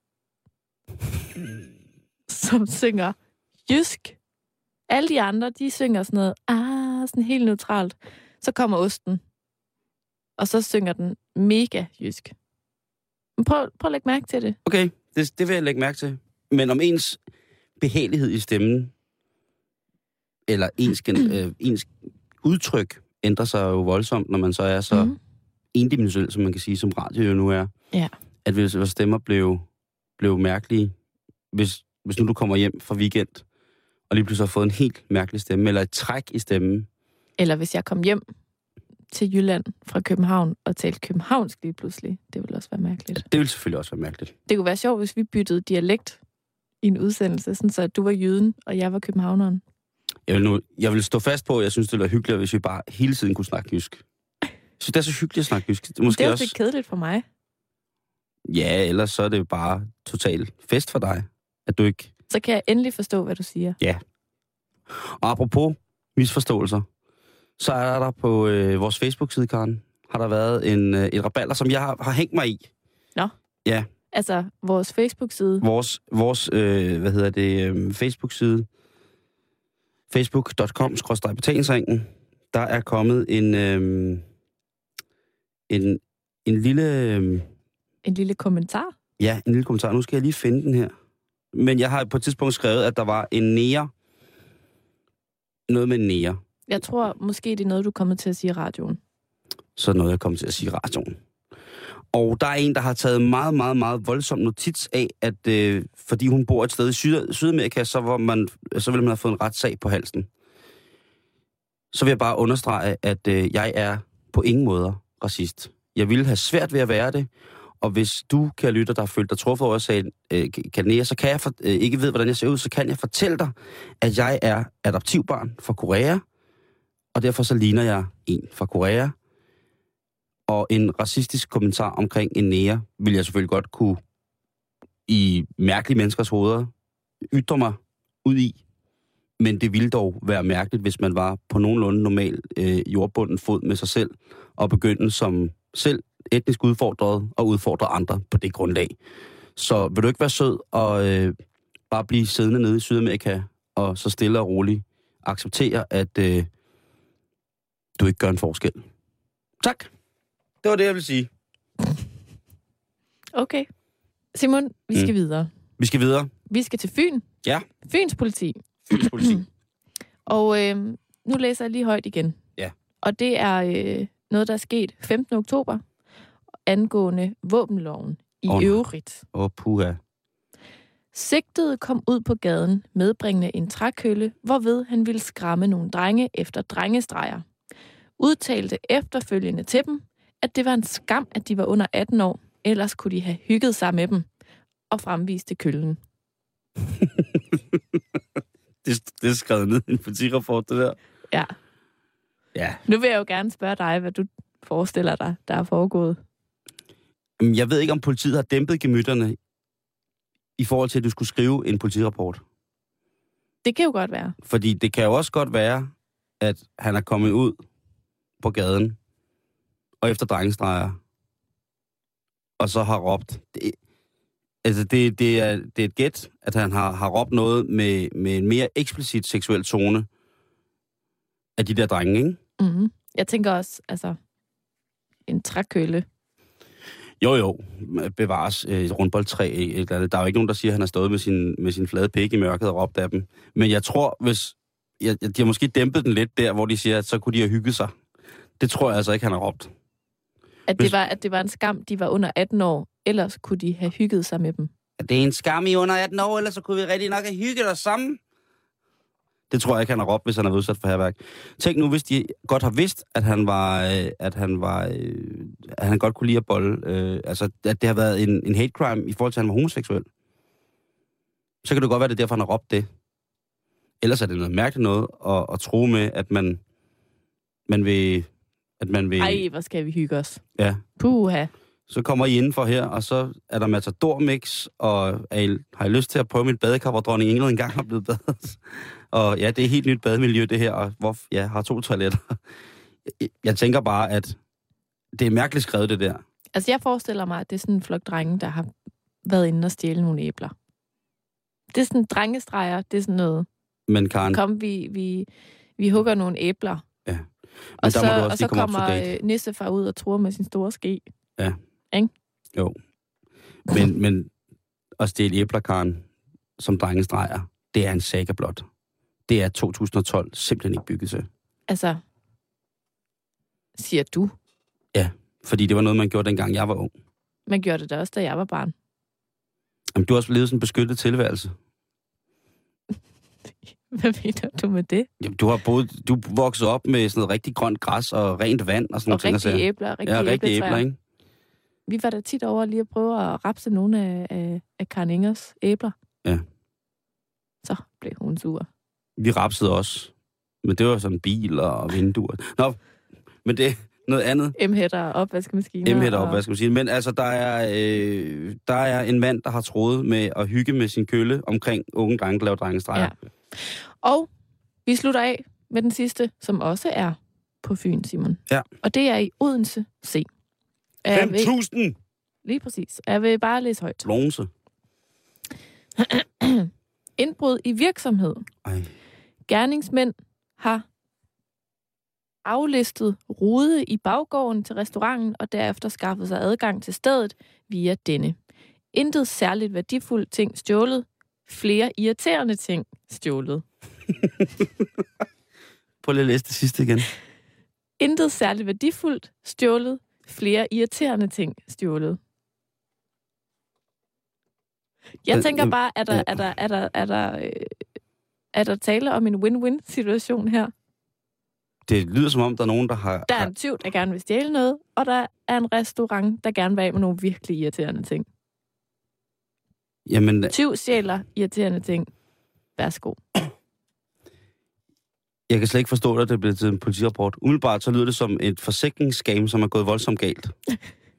som synger jysk. Alle de andre, de synger sådan noget, ah, sådan helt neutralt. Så kommer osten, og så synger den mega jysk. Prøv, prøv at lægge mærke til det. Okay, det, det vil jeg lægge mærke til. Men om ens behagelighed i stemmen, eller ens, gen- øh, ens udtryk, ændrer sig jo voldsomt, når man så er så mm. Endimensionel, som man kan sige, som radio jo nu er. Ja. At hvis vores stemmer blev, blev mærkelige, hvis, hvis nu du kommer hjem fra weekend, og lige pludselig har fået en helt mærkelig stemme, eller et træk i stemmen, Eller hvis jeg kom hjem til Jylland fra København og talte københavnsk lige pludselig. Det ville også være mærkeligt. det vil selvfølgelig også være mærkeligt. Det kunne være sjovt, hvis vi byttede dialekt i en udsendelse, sådan så du var jyden, og jeg var københavneren. Jeg vil, nu, jeg vil stå fast på, at jeg synes, det ville være hyggeligt, hvis vi bare hele tiden kunne snakke jysk. Så det er så hyggeligt at snakke jysk. Det er måske det er også... lidt kedeligt for mig. Ja, ellers så er det bare total fest for dig, at du ikke... Så kan jeg endelig forstå, hvad du siger. Og apropos misforståelser, så er der på øh, vores Facebook-side, Karen, har der været en, øh, et rabalder, som jeg har, har hængt mig i. Altså, vores Facebook-side. Vores, vores øh, hvad hedder det, øh, Facebook-side, facebook.com, betalingsringen, der er kommet en, øh, en, en lille... Øh, En lille kommentar. Ja, en lille kommentar. Nu skal jeg lige finde den her. Men jeg har på et tidspunkt skrevet, at der var en nære. Noget med nære. Jeg tror måske, det er noget, du kommer til at sige i radioen. Så er noget, jeg kommer til at sige i radioen. Og der er en, der har taget meget, meget, meget voldsom notits af, at øh, fordi hun bor et sted i Syd- Sydamerika, så, var man, så ville man have fået en retssag på halsen. Så vil jeg bare understrege, at øh, jeg er på ingen måder racist. Jeg ville have svært ved at være det, og hvis du, kære lytter, der har følt dig truffet over sagen, øh, Kanea, så kan jeg for, øh, ikke ved, hvordan jeg ser ud, så kan jeg fortælle dig, at jeg er adoptivbarn fra Korea, og derfor så ligner jeg en fra Korea. Og en racistisk kommentar omkring en nære, vil jeg selvfølgelig godt kunne i mærkelige menneskers hoveder ytre mig ud i. Men det ville dog være mærkeligt, hvis man var på nogenlunde normal øh, jordbunden fod med sig selv, og begyndte som selv etnisk udfordret og udfordre andre på det grundlag. Så vil du ikke være sød og øh, bare blive siddende nede i Sydamerika, og så stille og roligt acceptere, at øh, du ikke gør en forskel. Tak. Det var det, jeg ville sige. Okay. Simon, vi skal mm. videre. Vi skal videre. Vi skal til Fyn. Ja. Fyns politi. Fyns politi. Og øh, nu læser jeg lige højt igen. Ja. Og det er øh, noget, der er sket 15. oktober angående våbenloven i oh, øvrigt. Åh, oh, puha. Sigtede kom ud på gaden medbringende en trækølle, hvorved han ville skræmme nogle drenge efter drengestreger. Udtalte efterfølgende til dem, at det var en skam, at de var under 18 år, ellers kunne de have hygget sig med dem, og fremviste køllen. Det, det er skrevet ned i en politirapport, det der. Ja. Ja. Nu vil jeg jo gerne spørge dig, hvad du forestiller dig, der er foregået. Jeg ved ikke, om politiet har dæmpet gemytterne i forhold til, at du skulle skrive en politirapport. Det kan jo godt være. Fordi det kan jo også godt være, at han er kommet ud på gaden og efter drengestreger, og så har råbt. Det, altså, det, det, er, det er et gæt, at han har, har råbt noget med, med en mere eksplicit seksuel tone af de der drenge, ikke? Mm-hmm. Jeg tænker også, altså, en trækølle. Jo, jo, bevares øh, et rundboldtræ. et eller andet. Der er jo ikke nogen, der siger, at han har stået med sin, med sin flade pik i mørket og råbt af dem. Men jeg tror, hvis... Jeg, de har måske dæmpet den lidt der, hvor de siger, at så kunne de have hygget sig. Det tror jeg altså ikke, han har råbt. At Hvis- det, var, at det var en skam, de var under 18 år, ellers kunne de have hygget sig med dem. Det er en skam i under 18 år, ellers så kunne vi rigtig nok have hygget os sammen. Det tror jeg ikke, han har råbt, hvis han er udsat for herværk. Tænk nu, hvis de godt har vidst, at han var, øh, at han var, øh, at han godt kunne lide at bolle, øh, altså at det har været en, en hate crime i forhold til, at han var homoseksuel. Så kan det godt være, at det er derfor, han har råbt det. Ellers er det noget mærkeligt noget at, at tro med, at man, man vil, at man vil, Ej, hvor skal vi hygge os. ja, Puha. så kommer I indenfor her, og så er der Matador Mix, og er I, har I lyst til at prøve mit badekar, hvor dronning Ingrid engang har blevet badet? og ja, det er et helt nyt bademiljø, det her, og hvor ja, har to toiletter. Jeg, jeg tænker bare, at det er mærkeligt skrevet, det der. Altså, jeg forestiller mig, at det er sådan en flok drenge, der har været inde og stjæle nogle æbler. Det er sådan drengestreger, det er sådan noget. Men Karen, Kom, vi, vi, vi hugger nogle æbler. Ja. Men Og så, må du også og så kommer øh, Nissefar ud og tror med sin store ske. jo. Men, men at stjæle æbler, Karen, som drengestreger, det er en saga blot. Det er 2012 simpelthen ikke bygget til. Altså, siger du. Fordi det var noget, man gjorde, dengang jeg var ung. Man gjorde det da også, da jeg var barn. Jamen, du har også levet sådan en beskyttet tilværelse. Hvad mener du med det? Jamen, du har boet, du vokset op med sådan noget rigtig grønt græs og rent vand og sådan Og nogle ting. rigtige æbler, rigtige Ja, rigtige æbler, æbletræer. ikke? Vi var da tit over lige at prøve at rapse nogle af, af, af Karen Ingers æbler. Ja. Så blev hun sur. Vi rapsede også. Men det var sådan biler og vinduer. Nå, men det er noget andet. M-hætter og opvaskemaskiner. M-hætter og- op, hvad skal man sige. Men altså, der er, øh, der er en mand, der har troet med at hygge med sin kølle omkring unge drenge, der laver drengestreger. Ja. Og vi slutter af med den sidste, som også er på Fyn, Simon. Ja. Og det er i Odense C. Og Jeg vil, 5.000 lige præcis. Jeg vil bare læse højt. blonse. Indbrud i virksomhed. Ej. Gerningsmænd har aflistet rude i baggården til restauranten og derefter skaffet sig adgang til stedet via denne. Intet særligt værdifuldt ting stjålet. Flere irriterende ting stjålet. Prøv lige at læse det sidste igen. Intet særligt værdifuldt stjålet. Flere irriterende ting stjålet. Jeg Øh, tænker jamen, bare, er der, er der, er der, er der, øh, er der tale om en win-win-situation her? Det lyder som om, der er nogen, der har... Der er en tyv, der gerne vil stjæle noget, og der er en restaurant, der gerne vil af med nogle virkelig irriterende ting. jamen, Tyv stjæler irriterende ting. Værsgo. Jeg kan slet ikke forstå, at det blev til en politirapport. Umiddelbart så lyder det som et forsikringsskam, som er gået voldsomt galt.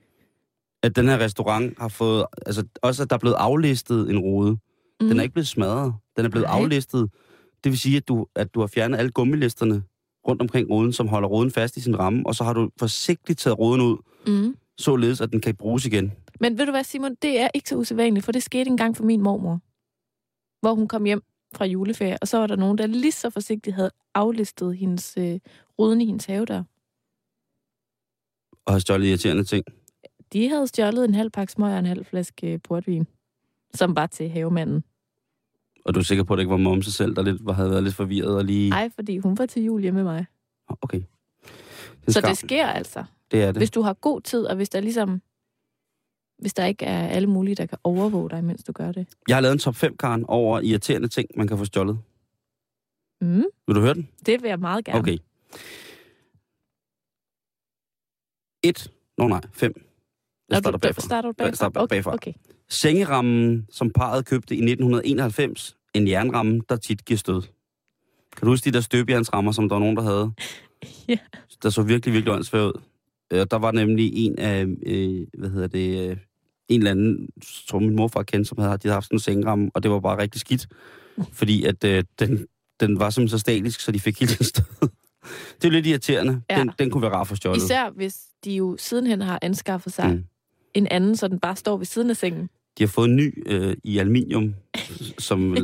at den her restaurant har fået... Altså også, at der er blevet aflistet en rude. Mm. Den er ikke blevet smadret. Den er blevet Nej. aflistet. Det vil sige, at du, at du har fjernet alle gummilisterne rundt omkring ruden, som holder ruden fast i sin ramme, og så har du forsigtigt taget ruden ud, Mm. således at den kan bruges igen. Men ved du hvad, Simon? Det er ikke så usædvanligt, for det skete engang for min mormor. Hvor hun kom hjem fra juleferie, og så var der nogen, der lige så forsigtigt havde aflistet hendes, øh, ruden i hendes have der. Og har stjålet irriterende ting. De havde stjålet en halv pakke smøger og en halv flaske øh, portvin, som var til havemanden. Og du er sikker på, at det ikke var momse selv, der lidt, var, havde været lidt forvirret og lige... Nej, fordi hun var til jul hjemme med mig. Okay. Det Så skam. det sker altså. det er det. Hvis du har god tid, og hvis der ligesom... Hvis der ikke er alle mulige, der kan overvåge dig, mens du gør det. Jeg har lavet en top 5, Karen, over irriterende ting, man kan få stjålet. Mm, Vil du høre den? det vil jeg meget gerne. Okay. 1. Nå nej, 5. Jeg starter du, bagfra. starter du Ja, jeg bagfra? starter bagfra. Okay, okay. Sengerammen, som parret købte i 1991, en jernramme, der tit giver stød. Kan du huske de der støbejernsrammer, som der var nogen, der havde? Ja. Der så virkelig, virkelig åndssvagt ud. Øh, Der var nemlig en af, øh, hvad hedder det, øh, en eller anden, som min morfar kendte, som havde, de havde haft sådan en sengeramme, og det var bare rigtig skidt. Fordi at øh, den, den var simpelthen så statisk, så de fik helt en stød. Det er lidt irriterende. Ja. Den, den kunne være rar for stjålet. Især hvis de jo sidenhen har anskaffet sig Mm. en anden, så den bare står ved siden af sengen. De har fået en ny øh, i aluminium, som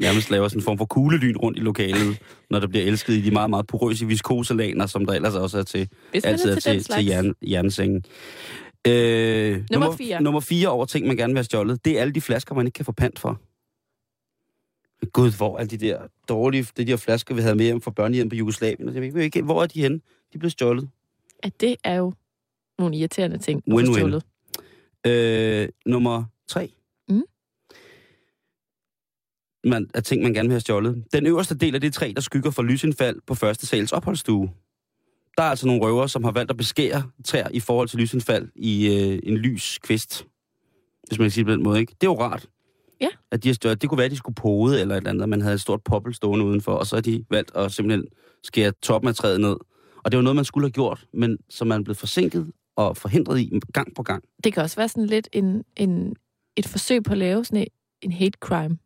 nærmest laver sådan en form for kuglelyn rundt i lokalet, når der bliver elsket i de meget, meget porøse viskoselaner, som der ellers også er til, Hvis altid er er til, til, til jern, jernsengen. Øh, Nummer fire. Nummer fire over ting, man gerne vil have stjålet, det er alle de flasker, man ikke kan få pant for. Gud, hvor er de der dårlige, de der flasker, vi havde med hjem fra børnehjem på Jugoslavien? Jeg ved ikke, hvor er de henne? De blev stjålet. At det er jo nogle irriterende ting. Win-win. Øh, nummer tre. Mm. Man, af ting, man gerne vil have stjålet. Den øverste del af det træ, der skygger for lysindfald på første sals opholdsstue. Der er altså nogle røver, som har valgt at beskære træer i forhold til lysindfald i øh, en lys kvist. Hvis man kan sige det på den måde, ikke? Det er jo rart. Ja. At de har stjålet. Det kunne være, at de skulle pode eller et eller andet, og man havde et stort poppel stående udenfor, og så har de valgt at simpelthen skære toppen af træet ned. Og det var noget, man skulle have gjort, men som man blevet forsinket og forhindret i gang på gang. Det kan også være sådan lidt en, en, et forsøg på at lave sådan en, en hate crime.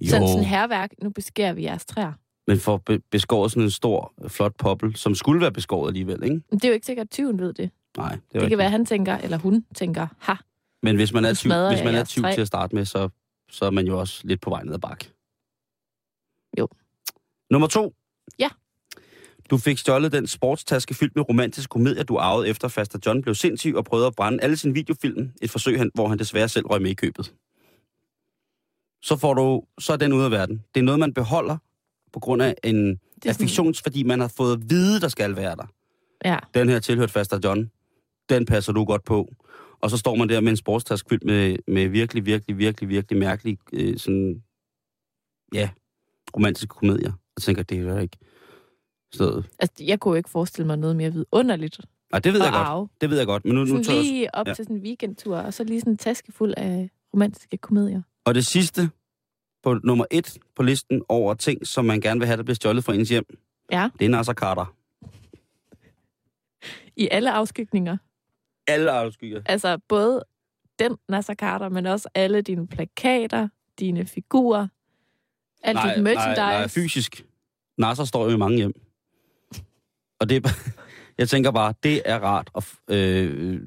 Jo. Sådan sådan herværk. Nu beskærer vi jeres træer. Men for be- beskåret sådan en stor, flot poppel, som skulle være beskåret alligevel, ikke? Men det er jo ikke sikkert, at tyven ved det. Nej, det, Det, det ikke. kan være, at han tænker, eller hun tænker, ha, Men hvis man er tyv, hvis man er tyv til at starte med, så, så er man jo også lidt på vej ned ad bak. Jo. Nummer to. Ja. Du fik stjålet den sportstaske fyldt med romantisk komedie, du arvede efter Faster John blev sindssyg og prøvede at brænde alle sine videofilm. Et forsøg, han- hvor han desværre selv røg med i købet. Så, får du, så er den ude af verden. Det er noget, man beholder på grund af en er sådan, affektions, fordi man har fået at vide, der skal være der. ja, den her tilhørt Faster John, den passer du godt på. Og så står man der med en sportstask fyldt med, med virkelig, virkelig, virkelig, virkelig mærkelige, øh, sådan, ja, romantiske komedier. Og tænker, det er ikke stedet. altså, jeg kunne jo ikke forestille mig noget mere vidunderligt Nej, det ved jeg at godt. arve. Det ved jeg godt. Men nu, nu Sådan tager jeg... lige op ja. til sådan en weekendtur, og så lige sådan en taske fuld af romantiske komedier. Og det sidste på nummer et på listen over ting, som man gerne vil have, der bliver stjålet fra ens hjem, Ja, det er Nasser Carter. i alle afskygninger. Alle afskyer. Altså både den Nasser Carter, men også alle dine plakater, dine figurer, alt nej, dit merchandise. Nej, nej, fysisk. Nasser står jo i mange hjem. Og det er jeg tænker bare, det er rart. at øh,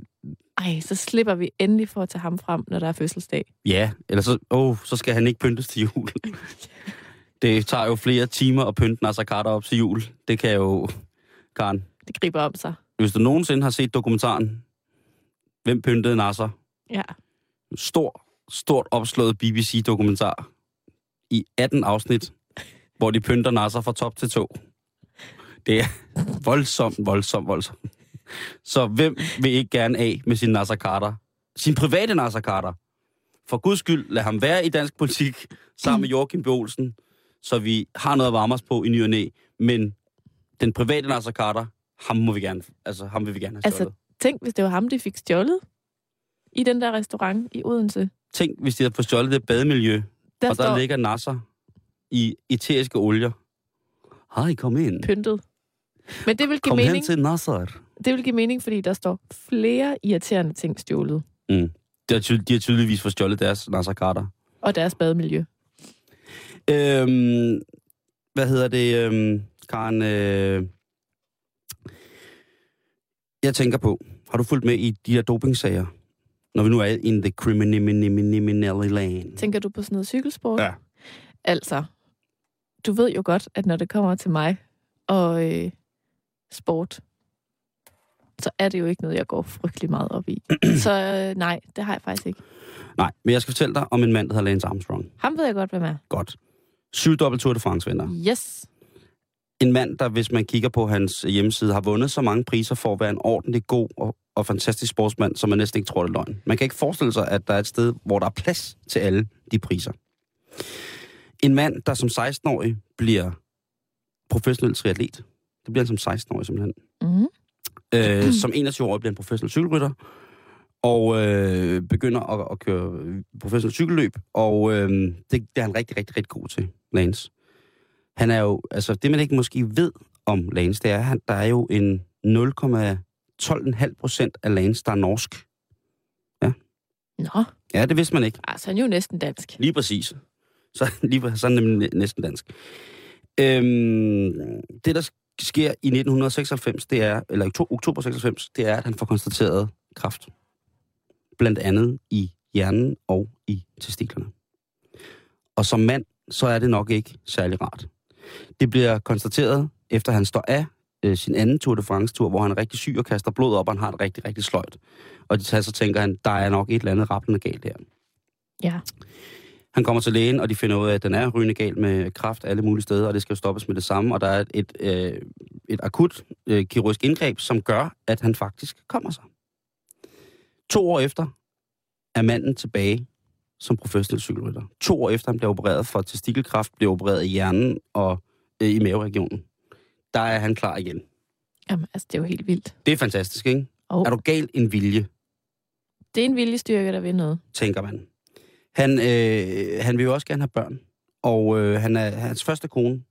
Ej, så slipper vi endelig for at tage ham frem, når der er fødselsdag. Ja, eller så, oh, så skal han ikke pyntes til jul. det tager jo flere timer at pynte Nasser Carter op til jul. Det kan jo, Karen. Det griber om sig. Hvis du nogensinde har set dokumentaren, Hvem pyntede Nasser? Ja. Stor, stort opslået BBC-dokumentar i 18 afsnit, hvor de pynter Nasser fra top til tå. Det er voldsomt, voldsomt, voldsomt. Så hvem vil ikke gerne af med sin Nasser Carter? Sin private Nasser Carter. For guds skyld, lad ham være i dansk politik sammen med Joachim B. Olsen, så vi har noget at varme os på i ny og næ. Men den private Nasser Carter, ham må vi gerne, altså ham vil vi gerne have Altså, stjålet. tænk, hvis det var ham, de fik stjålet i den der restaurant i Odense. Tænk, hvis de havde fået stjålet det bademiljø, Der og der står ligger Nasser i eteriske olier. Hej, kom ind. pyntet. Men det vil give Kom hen mening, til Nasser. Det vil give mening, fordi der står flere irriterende ting stjålet. Mm. De har, ty- de har tydeligvis fået stjålet deres Nasser Carter. Og deres bademiljø. Øhm, hvad hedder det, øhm, Karen? Øh, jeg tænker på, har du fulgt med i de her dopingsager? Når vi nu er in the criminal lane. Tænker du på sådan noget cykelsport? Ja. Altså, du ved jo godt, at når det kommer til mig og øh, sport, så er det jo ikke noget, jeg går frygtelig meget op i. så øh, nej, det har jeg faktisk ikke. Nej, men jeg skal fortælle dig om en mand, der hedder Lance Armstrong. Ham ved jeg godt, hvem er. Godt. Syv dobbelt Tour de France vinder. Yes. En mand, der hvis man kigger på hans hjemmeside, har vundet så mange priser for at være en ordentlig god og, og fantastisk sportsmand, som man næsten ikke tror, det er løgn. Man kan ikke forestille sig, at der er et sted, hvor der er plads til alle de priser. En mand, der som 16-årig bliver professionel triatlet. Det bliver han som 16-årig simpelthen. Mm. Øh, som 21-årig bliver han professionel cykelrytter, og øh, begynder at, at køre professionel cykelløb, og øh, det, det er han rigtig, rigtig, rigtig god til, Lance. Han er jo, altså det man ikke måske ved om Lance, det er, at der er jo en 0,12,5 procent af Lance, der er norsk. Nå, Ja, det vidste man ikke. altså han er jo næsten dansk. Lige præcis. Så, lige, så er han nemlig næ- næsten dansk. Øhm, det, der sker i 1996, det er, eller oktober 96, det er, at han får konstateret kræft. Blandt andet i hjernen og i testiklerne. Og som mand, så er det nok ikke særlig rart. Det bliver konstateret, efter han står af øh, sin anden Tour de France-tur, hvor han er rigtig syg og kaster blod op, og han har det rigtig, rigtig sløjt. Og de tager så tænker han, der er nok et eller andet rappende galt her. Ja. Han kommer til lægen, og de finder ud af, at den er rygende gal med kraft alle mulige steder, og det skal jo stoppes med det samme. Og der er et, et, øh, et akut øh, kirurgisk indgreb, som gør, at han faktisk kommer sig. To år efter er manden tilbage som professionel cykelrytter. To år efter han bliver opereret for testikelkræft, bliver opereret i hjernen og øh, i maveregionen. Der er han klar igen. Jamen, altså, det er jo helt vildt. Det er fantastisk, ikke? Og Er du gal en vilje, det er en viljestyrke, der vil noget. tænker man. Han, øh, han vil jo også gerne have børn. Og øh, han er hans første kone.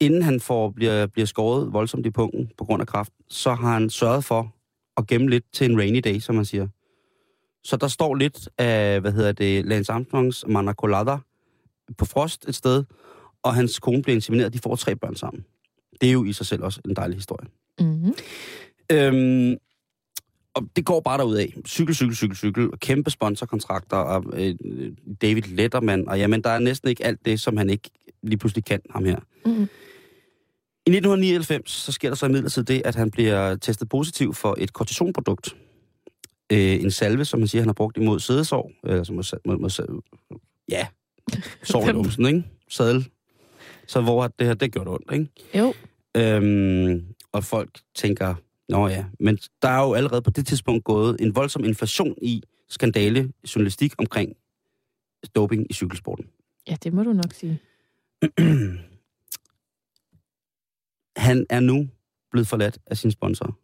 Inden han får, bliver, bliver skåret voldsomt i punkten på grund af kraft, så har han sørget for at gemme lidt til en rainy day, som man siger. Så der står lidt af, hvad hedder det, Lance Armstrongs Mana Colada på frost et sted, og hans kone bliver insemineret, de får tre børn sammen. Det er jo i sig selv også en dejlig historie. Mm-hmm. Øhm, og det går bare derud af. Cykel, cykel, cykel, cykel. Kæmpe sponsorkontrakter. Og, øh, David Letterman. Og jamen, der er næsten ikke alt det, som han ikke lige pludselig kan, ham her. Mm-hmm. I 1999, så sker der så imidlertid det, at han bliver testet positiv for et kortisonprodukt. Øh, en salve, som man siger, han har brugt imod sædesår. Eller som mod, mod, mod, ja, sår i lumsen, ikke? Sadel. Så hvor har det her, det gjort ondt, ikke? Jo, Øhm, og folk tænker, nå ja, men der er jo allerede på det tidspunkt gået en voldsom inflation i skandale journalistik omkring doping i cykelsporten. ja, det må du nok sige. Han er nu blevet forladt af sin sponsor.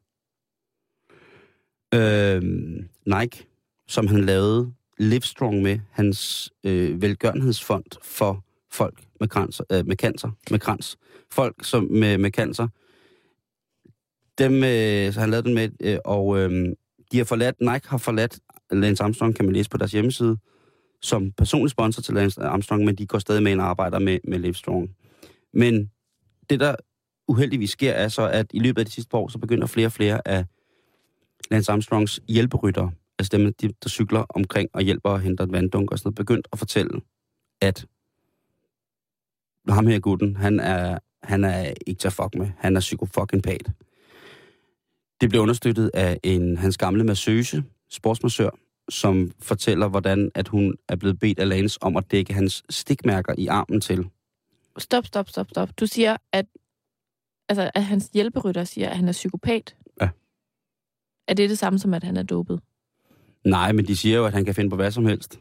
Øhm, Nike, som han lavede Livestrong med, hans øh, velgørenhedsfond for folk med, cancer, øh, med cancer, med krans. Folk som med, med cancer. Dem, øh, så han lavede den med, øh, og øh, de har forladt, Nike har forladt Lance Armstrong, kan man læse på deres hjemmeside, som personlig sponsor til Lance Armstrong, men de går stadig med en arbejder med, med Livestrong. Men det, der uheldigvis sker, er så, at i løbet af de sidste par år, så begynder flere og flere af Lance Armstrongs hjælperyttere, altså dem, de, der cykler omkring og hjælper og henter et vanddunk og sådan noget, begyndt at fortælle, at ham her gutten, han er, han er ikke til at fuck med. Han er psykofucking pat. Det blev understøttet af en, hans gamle masseuse, sportsmassør, som fortæller, hvordan at hun er blevet bedt af Lance om at dække hans stikmærker i armen til. Stop, stop, stop, stop. Du siger, at, altså, at hans hjælperytter siger, at han er psykopat. Ja. Er det det samme som, at han er dopet? Nej, men de siger jo, at han kan finde på hvad som helst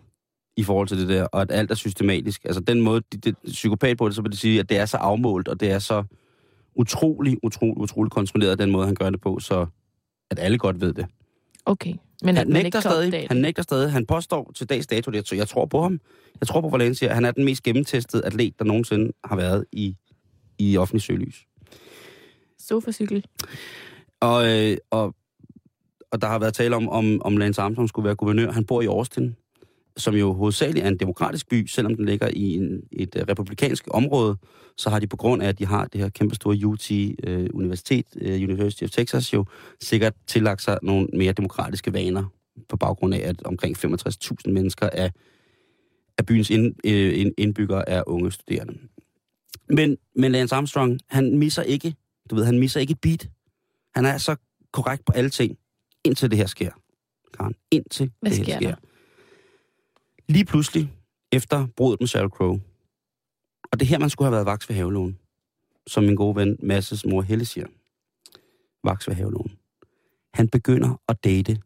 i forhold til det der, og at alt er systematisk. Altså den måde, de, de, psykopat på det, så vil det sige, at det er så afmålt, og det er så utrolig, utrolig, utrolig kontrolleret, den måde, han gør det på, så at alle godt ved det. Okay. Men han nægter stadig, han nægter stadig, han påstår til dags dato, det, så jeg tror på ham. Jeg tror på Valencia, han er den mest gennemtestede atlet, der nogensinde har været i, i offentlig søgelys. Sofacykel. Og, øh, og, og der har været tale om, om, om Lance Armstrong skulle være guvernør. Han bor i Austin. Som jo hovedsageligt er en demokratisk by, selvom den ligger i en, et uh, republikansk område, så har de på grund af, at de har det her kæmpestore UT uh, Universitet, uh, University of Texas, jo sikkert tillagt sig nogle mere demokratiske vaner på baggrund af, at omkring 65.000 mennesker af, af byens ind, uh, indbyggere er unge studerende. Men, men Lance Armstrong, han misser ikke, du ved, han misser ikke et beat. Han er så korrekt på alle ting, indtil det her sker. Karen, indtil Hvad det her sker sker. der? Lige pludselig, efter brudet med Sheryl Crow, og det er her, man skulle have været vaks ved havelån, som min gode ven Masses mor Helle siger. Vaks ved havelån. Han begynder at date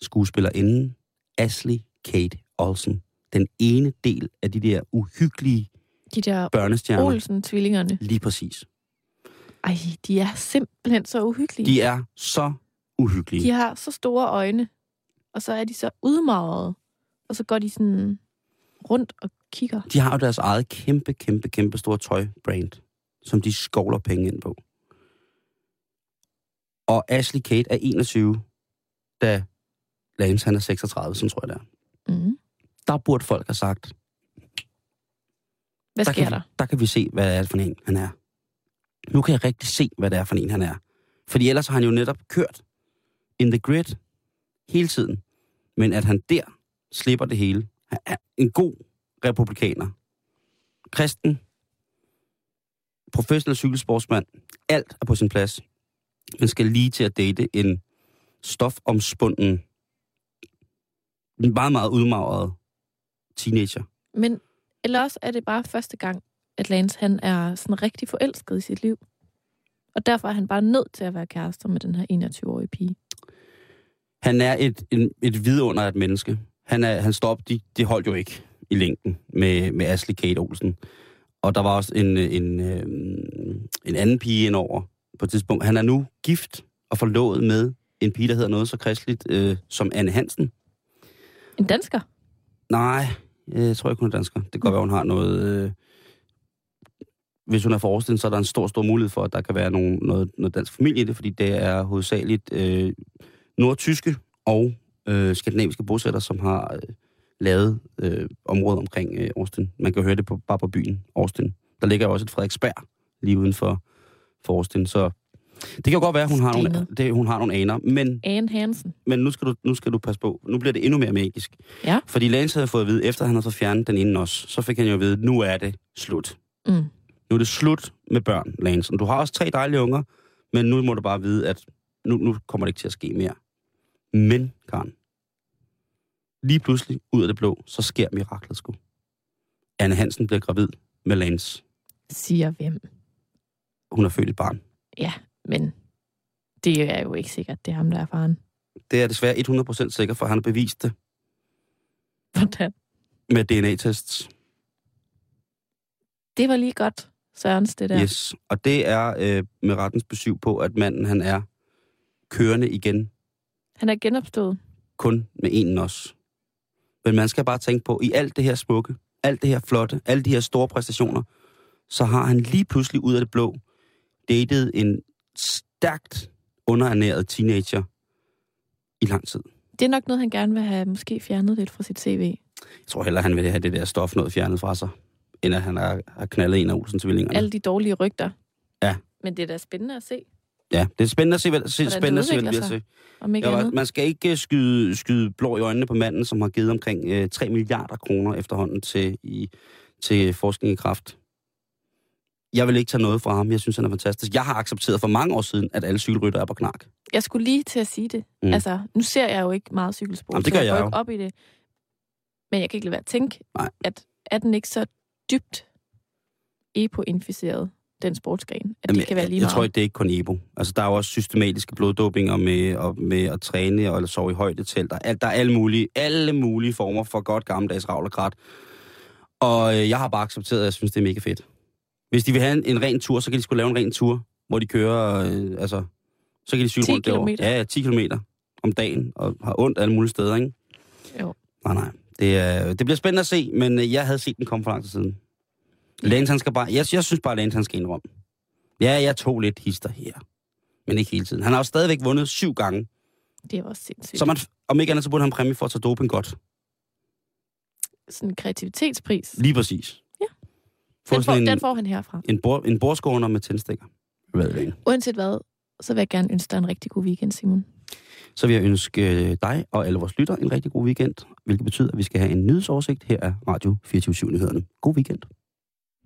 skuespillerinden Ashley Kate Olsen. Den ene del af de der uhyggelige De der børnestjerner. Olsen-tvillingerne. Lige præcis. Ej, de er simpelthen så uhyggelige. De er så uhyggelige. De har så store øjne, og så er de så udmagrede, og så går de sådan rundt og kigger. De har jo deres eget kæmpe, kæmpe, kæmpe store tøjbrand, som de skovler penge ind på. Og Ashley Kate er 21, da Lance han er 36, som tror jeg det er. Mm. Der burde folk have sagt, Hvad der sker kan, der? der kan vi se, hvad det er for en, han er. Nu kan jeg rigtig se, hvad det er for en, han er. Fordi ellers har han jo netop kørt in the grid hele tiden. Men at han der slipper det hele. Han er en god republikaner. Kristen. Professionel cykelsportsmand. Alt er på sin plads. Man skal lige til at date en stofomspunden, en meget, meget udmagret teenager. Men eller også er det bare første gang, at Lance han er sådan rigtig forelsket i sit liv. Og derfor er han bare nødt til at være kærester med den her 21-årige pige. Han er et, en, et vidunder af et menneske. Han, er, han op, de, de holdt jo ikke i længden med, med Ashley Kate Olsen. Og der var også en, en, øh, en anden pige indover på et tidspunkt. Han er nu gift og forlovet med en pige, der hedder noget så kristeligt øh, som Anne Hansen. En dansker? Nej, jeg tror ikke, hun er dansker. Det kan godt være, hun har noget... Øh, hvis hun er Austin, så er der en stor, stor mulighed for, at der kan være nogen, noget, noget dansk familie i det, fordi det er hovedsageligt øh, nordtyske og øh, skandinaviske bosætter, som har øh, lavet øh, området omkring øh, Austin. Man kan høre det på, bare på byen Austin. Der ligger jo også et Frederiksberg lige uden for, for Austin, så det kan jo godt være, at hun har, nogle, Stenet. det, hun har nogle aner, men Anne Hansen. men nu skal, du, nu skal du passe på. Nu bliver det endnu mere magisk. Ja. Fordi Lance havde fået at vide, efter han havde fået fjernet den ene også, så fik han jo at vide, nu er det slut. Mm. Nu er det slut med børn, Lance. Du har også tre dejlige unger, men nu må du bare vide, at nu, nu kommer det ikke til at ske mere. Men, Karen, lige pludselig, ud af det blå, så sker miraklet sgu. Anne Hansen bliver gravid med Lance. Siger hvem? Hun har født et barn. Ja, men det er jo ikke sikkert, det er ham, der er faren. Det er desværre 100% sikker, for han har bevist det Hvordan? med DNA-tests. Det var lige godt, Sørens, det der. Yes, og det er øh, med rettens besøg på, at manden han er kørende igen, Han er genopstået. kun med en os. Men man skal bare tænke på, i alt det her smukke, alt det her flotte, alle de her store præstationer, så har han lige pludselig ud af det blå datet en stærkt underernæret teenager i lang tid. Det er nok noget, han gerne vil have måske fjernet lidt fra sit CV. Jeg tror hellere, han vil have det der stof noget fjernet fra sig, end at han har, har knaldet en af Olsens tvillingerne. Alle de dårlige rygter. Ja. Men det er da spændende at se, Ja, det er spændende at se, hvad, se, spændende at se, hvad det sig. Ja, andet. man skal ikke øh, skyde, skyde blå i øjnene på manden, som har givet omkring øh, 3 milliarder kroner efterhånden til, i, til forskning i kraft. Jeg vil ikke tage noget fra ham. Jeg synes, han er fantastisk. Jeg har accepteret for mange år siden, at alle cykelrytter er på knark. Jeg skulle lige til at sige det. Mm. Altså, nu ser jeg jo ikke meget cykelsport, Jamen, det så gør jeg går jeg ikke jo. op i det. Men jeg kan ikke lade være at tænke, Nej. at er den ikke så dybt EPO-inficeret, den sportsgren, at Jamen, det kan være lige jeg, jeg meget. tror ikke, det er ikke kun Ebo. Altså, der er jo også systematiske bloddopinger med, og, med at træne og sove i højdetelt. Der, er- der er alle mulige, alle mulige former for godt gammeldags ravl og krat. Og øh, jeg har bare accepteret, at jeg synes, det er mega fedt. Hvis de vil have en, en ren tur, så kan de skulle lave en ren tur, hvor de kører, øh, altså, så kan de cykle 10 rundt derovre. kilometer. Ja, ja, 10 km om dagen, og har ondt alle mulige steder, ikke? Jo. Nej, nej. Det, er, det bliver spændende at se, men øh, jeg havde set den komme for lang tid siden. Lance, han skal bare... Jeg, jeg synes bare, Lance, han skal indrømme. Ja, jeg tog lidt hister her. Men ikke hele tiden. Han har jo stadigvæk vundet syv gange. Det var sindssygt. Så man, om ikke andet, så burde han præmie for at tage doping godt. sådan en kreativitetspris. Lige præcis. Ja. Få Den får, en, den får han herfra. en, bord, en bordskåner med tændstikker. Hvad Uanset hvad, så vil jeg gerne ønske dig en rigtig god weekend, Simon. Så vil jeg ønske dig og alle vores lytter en rigtig god weekend, hvilket betyder, at vi skal have en nyhedsoversigt. Her er Radio 24 nyhederne God weekend.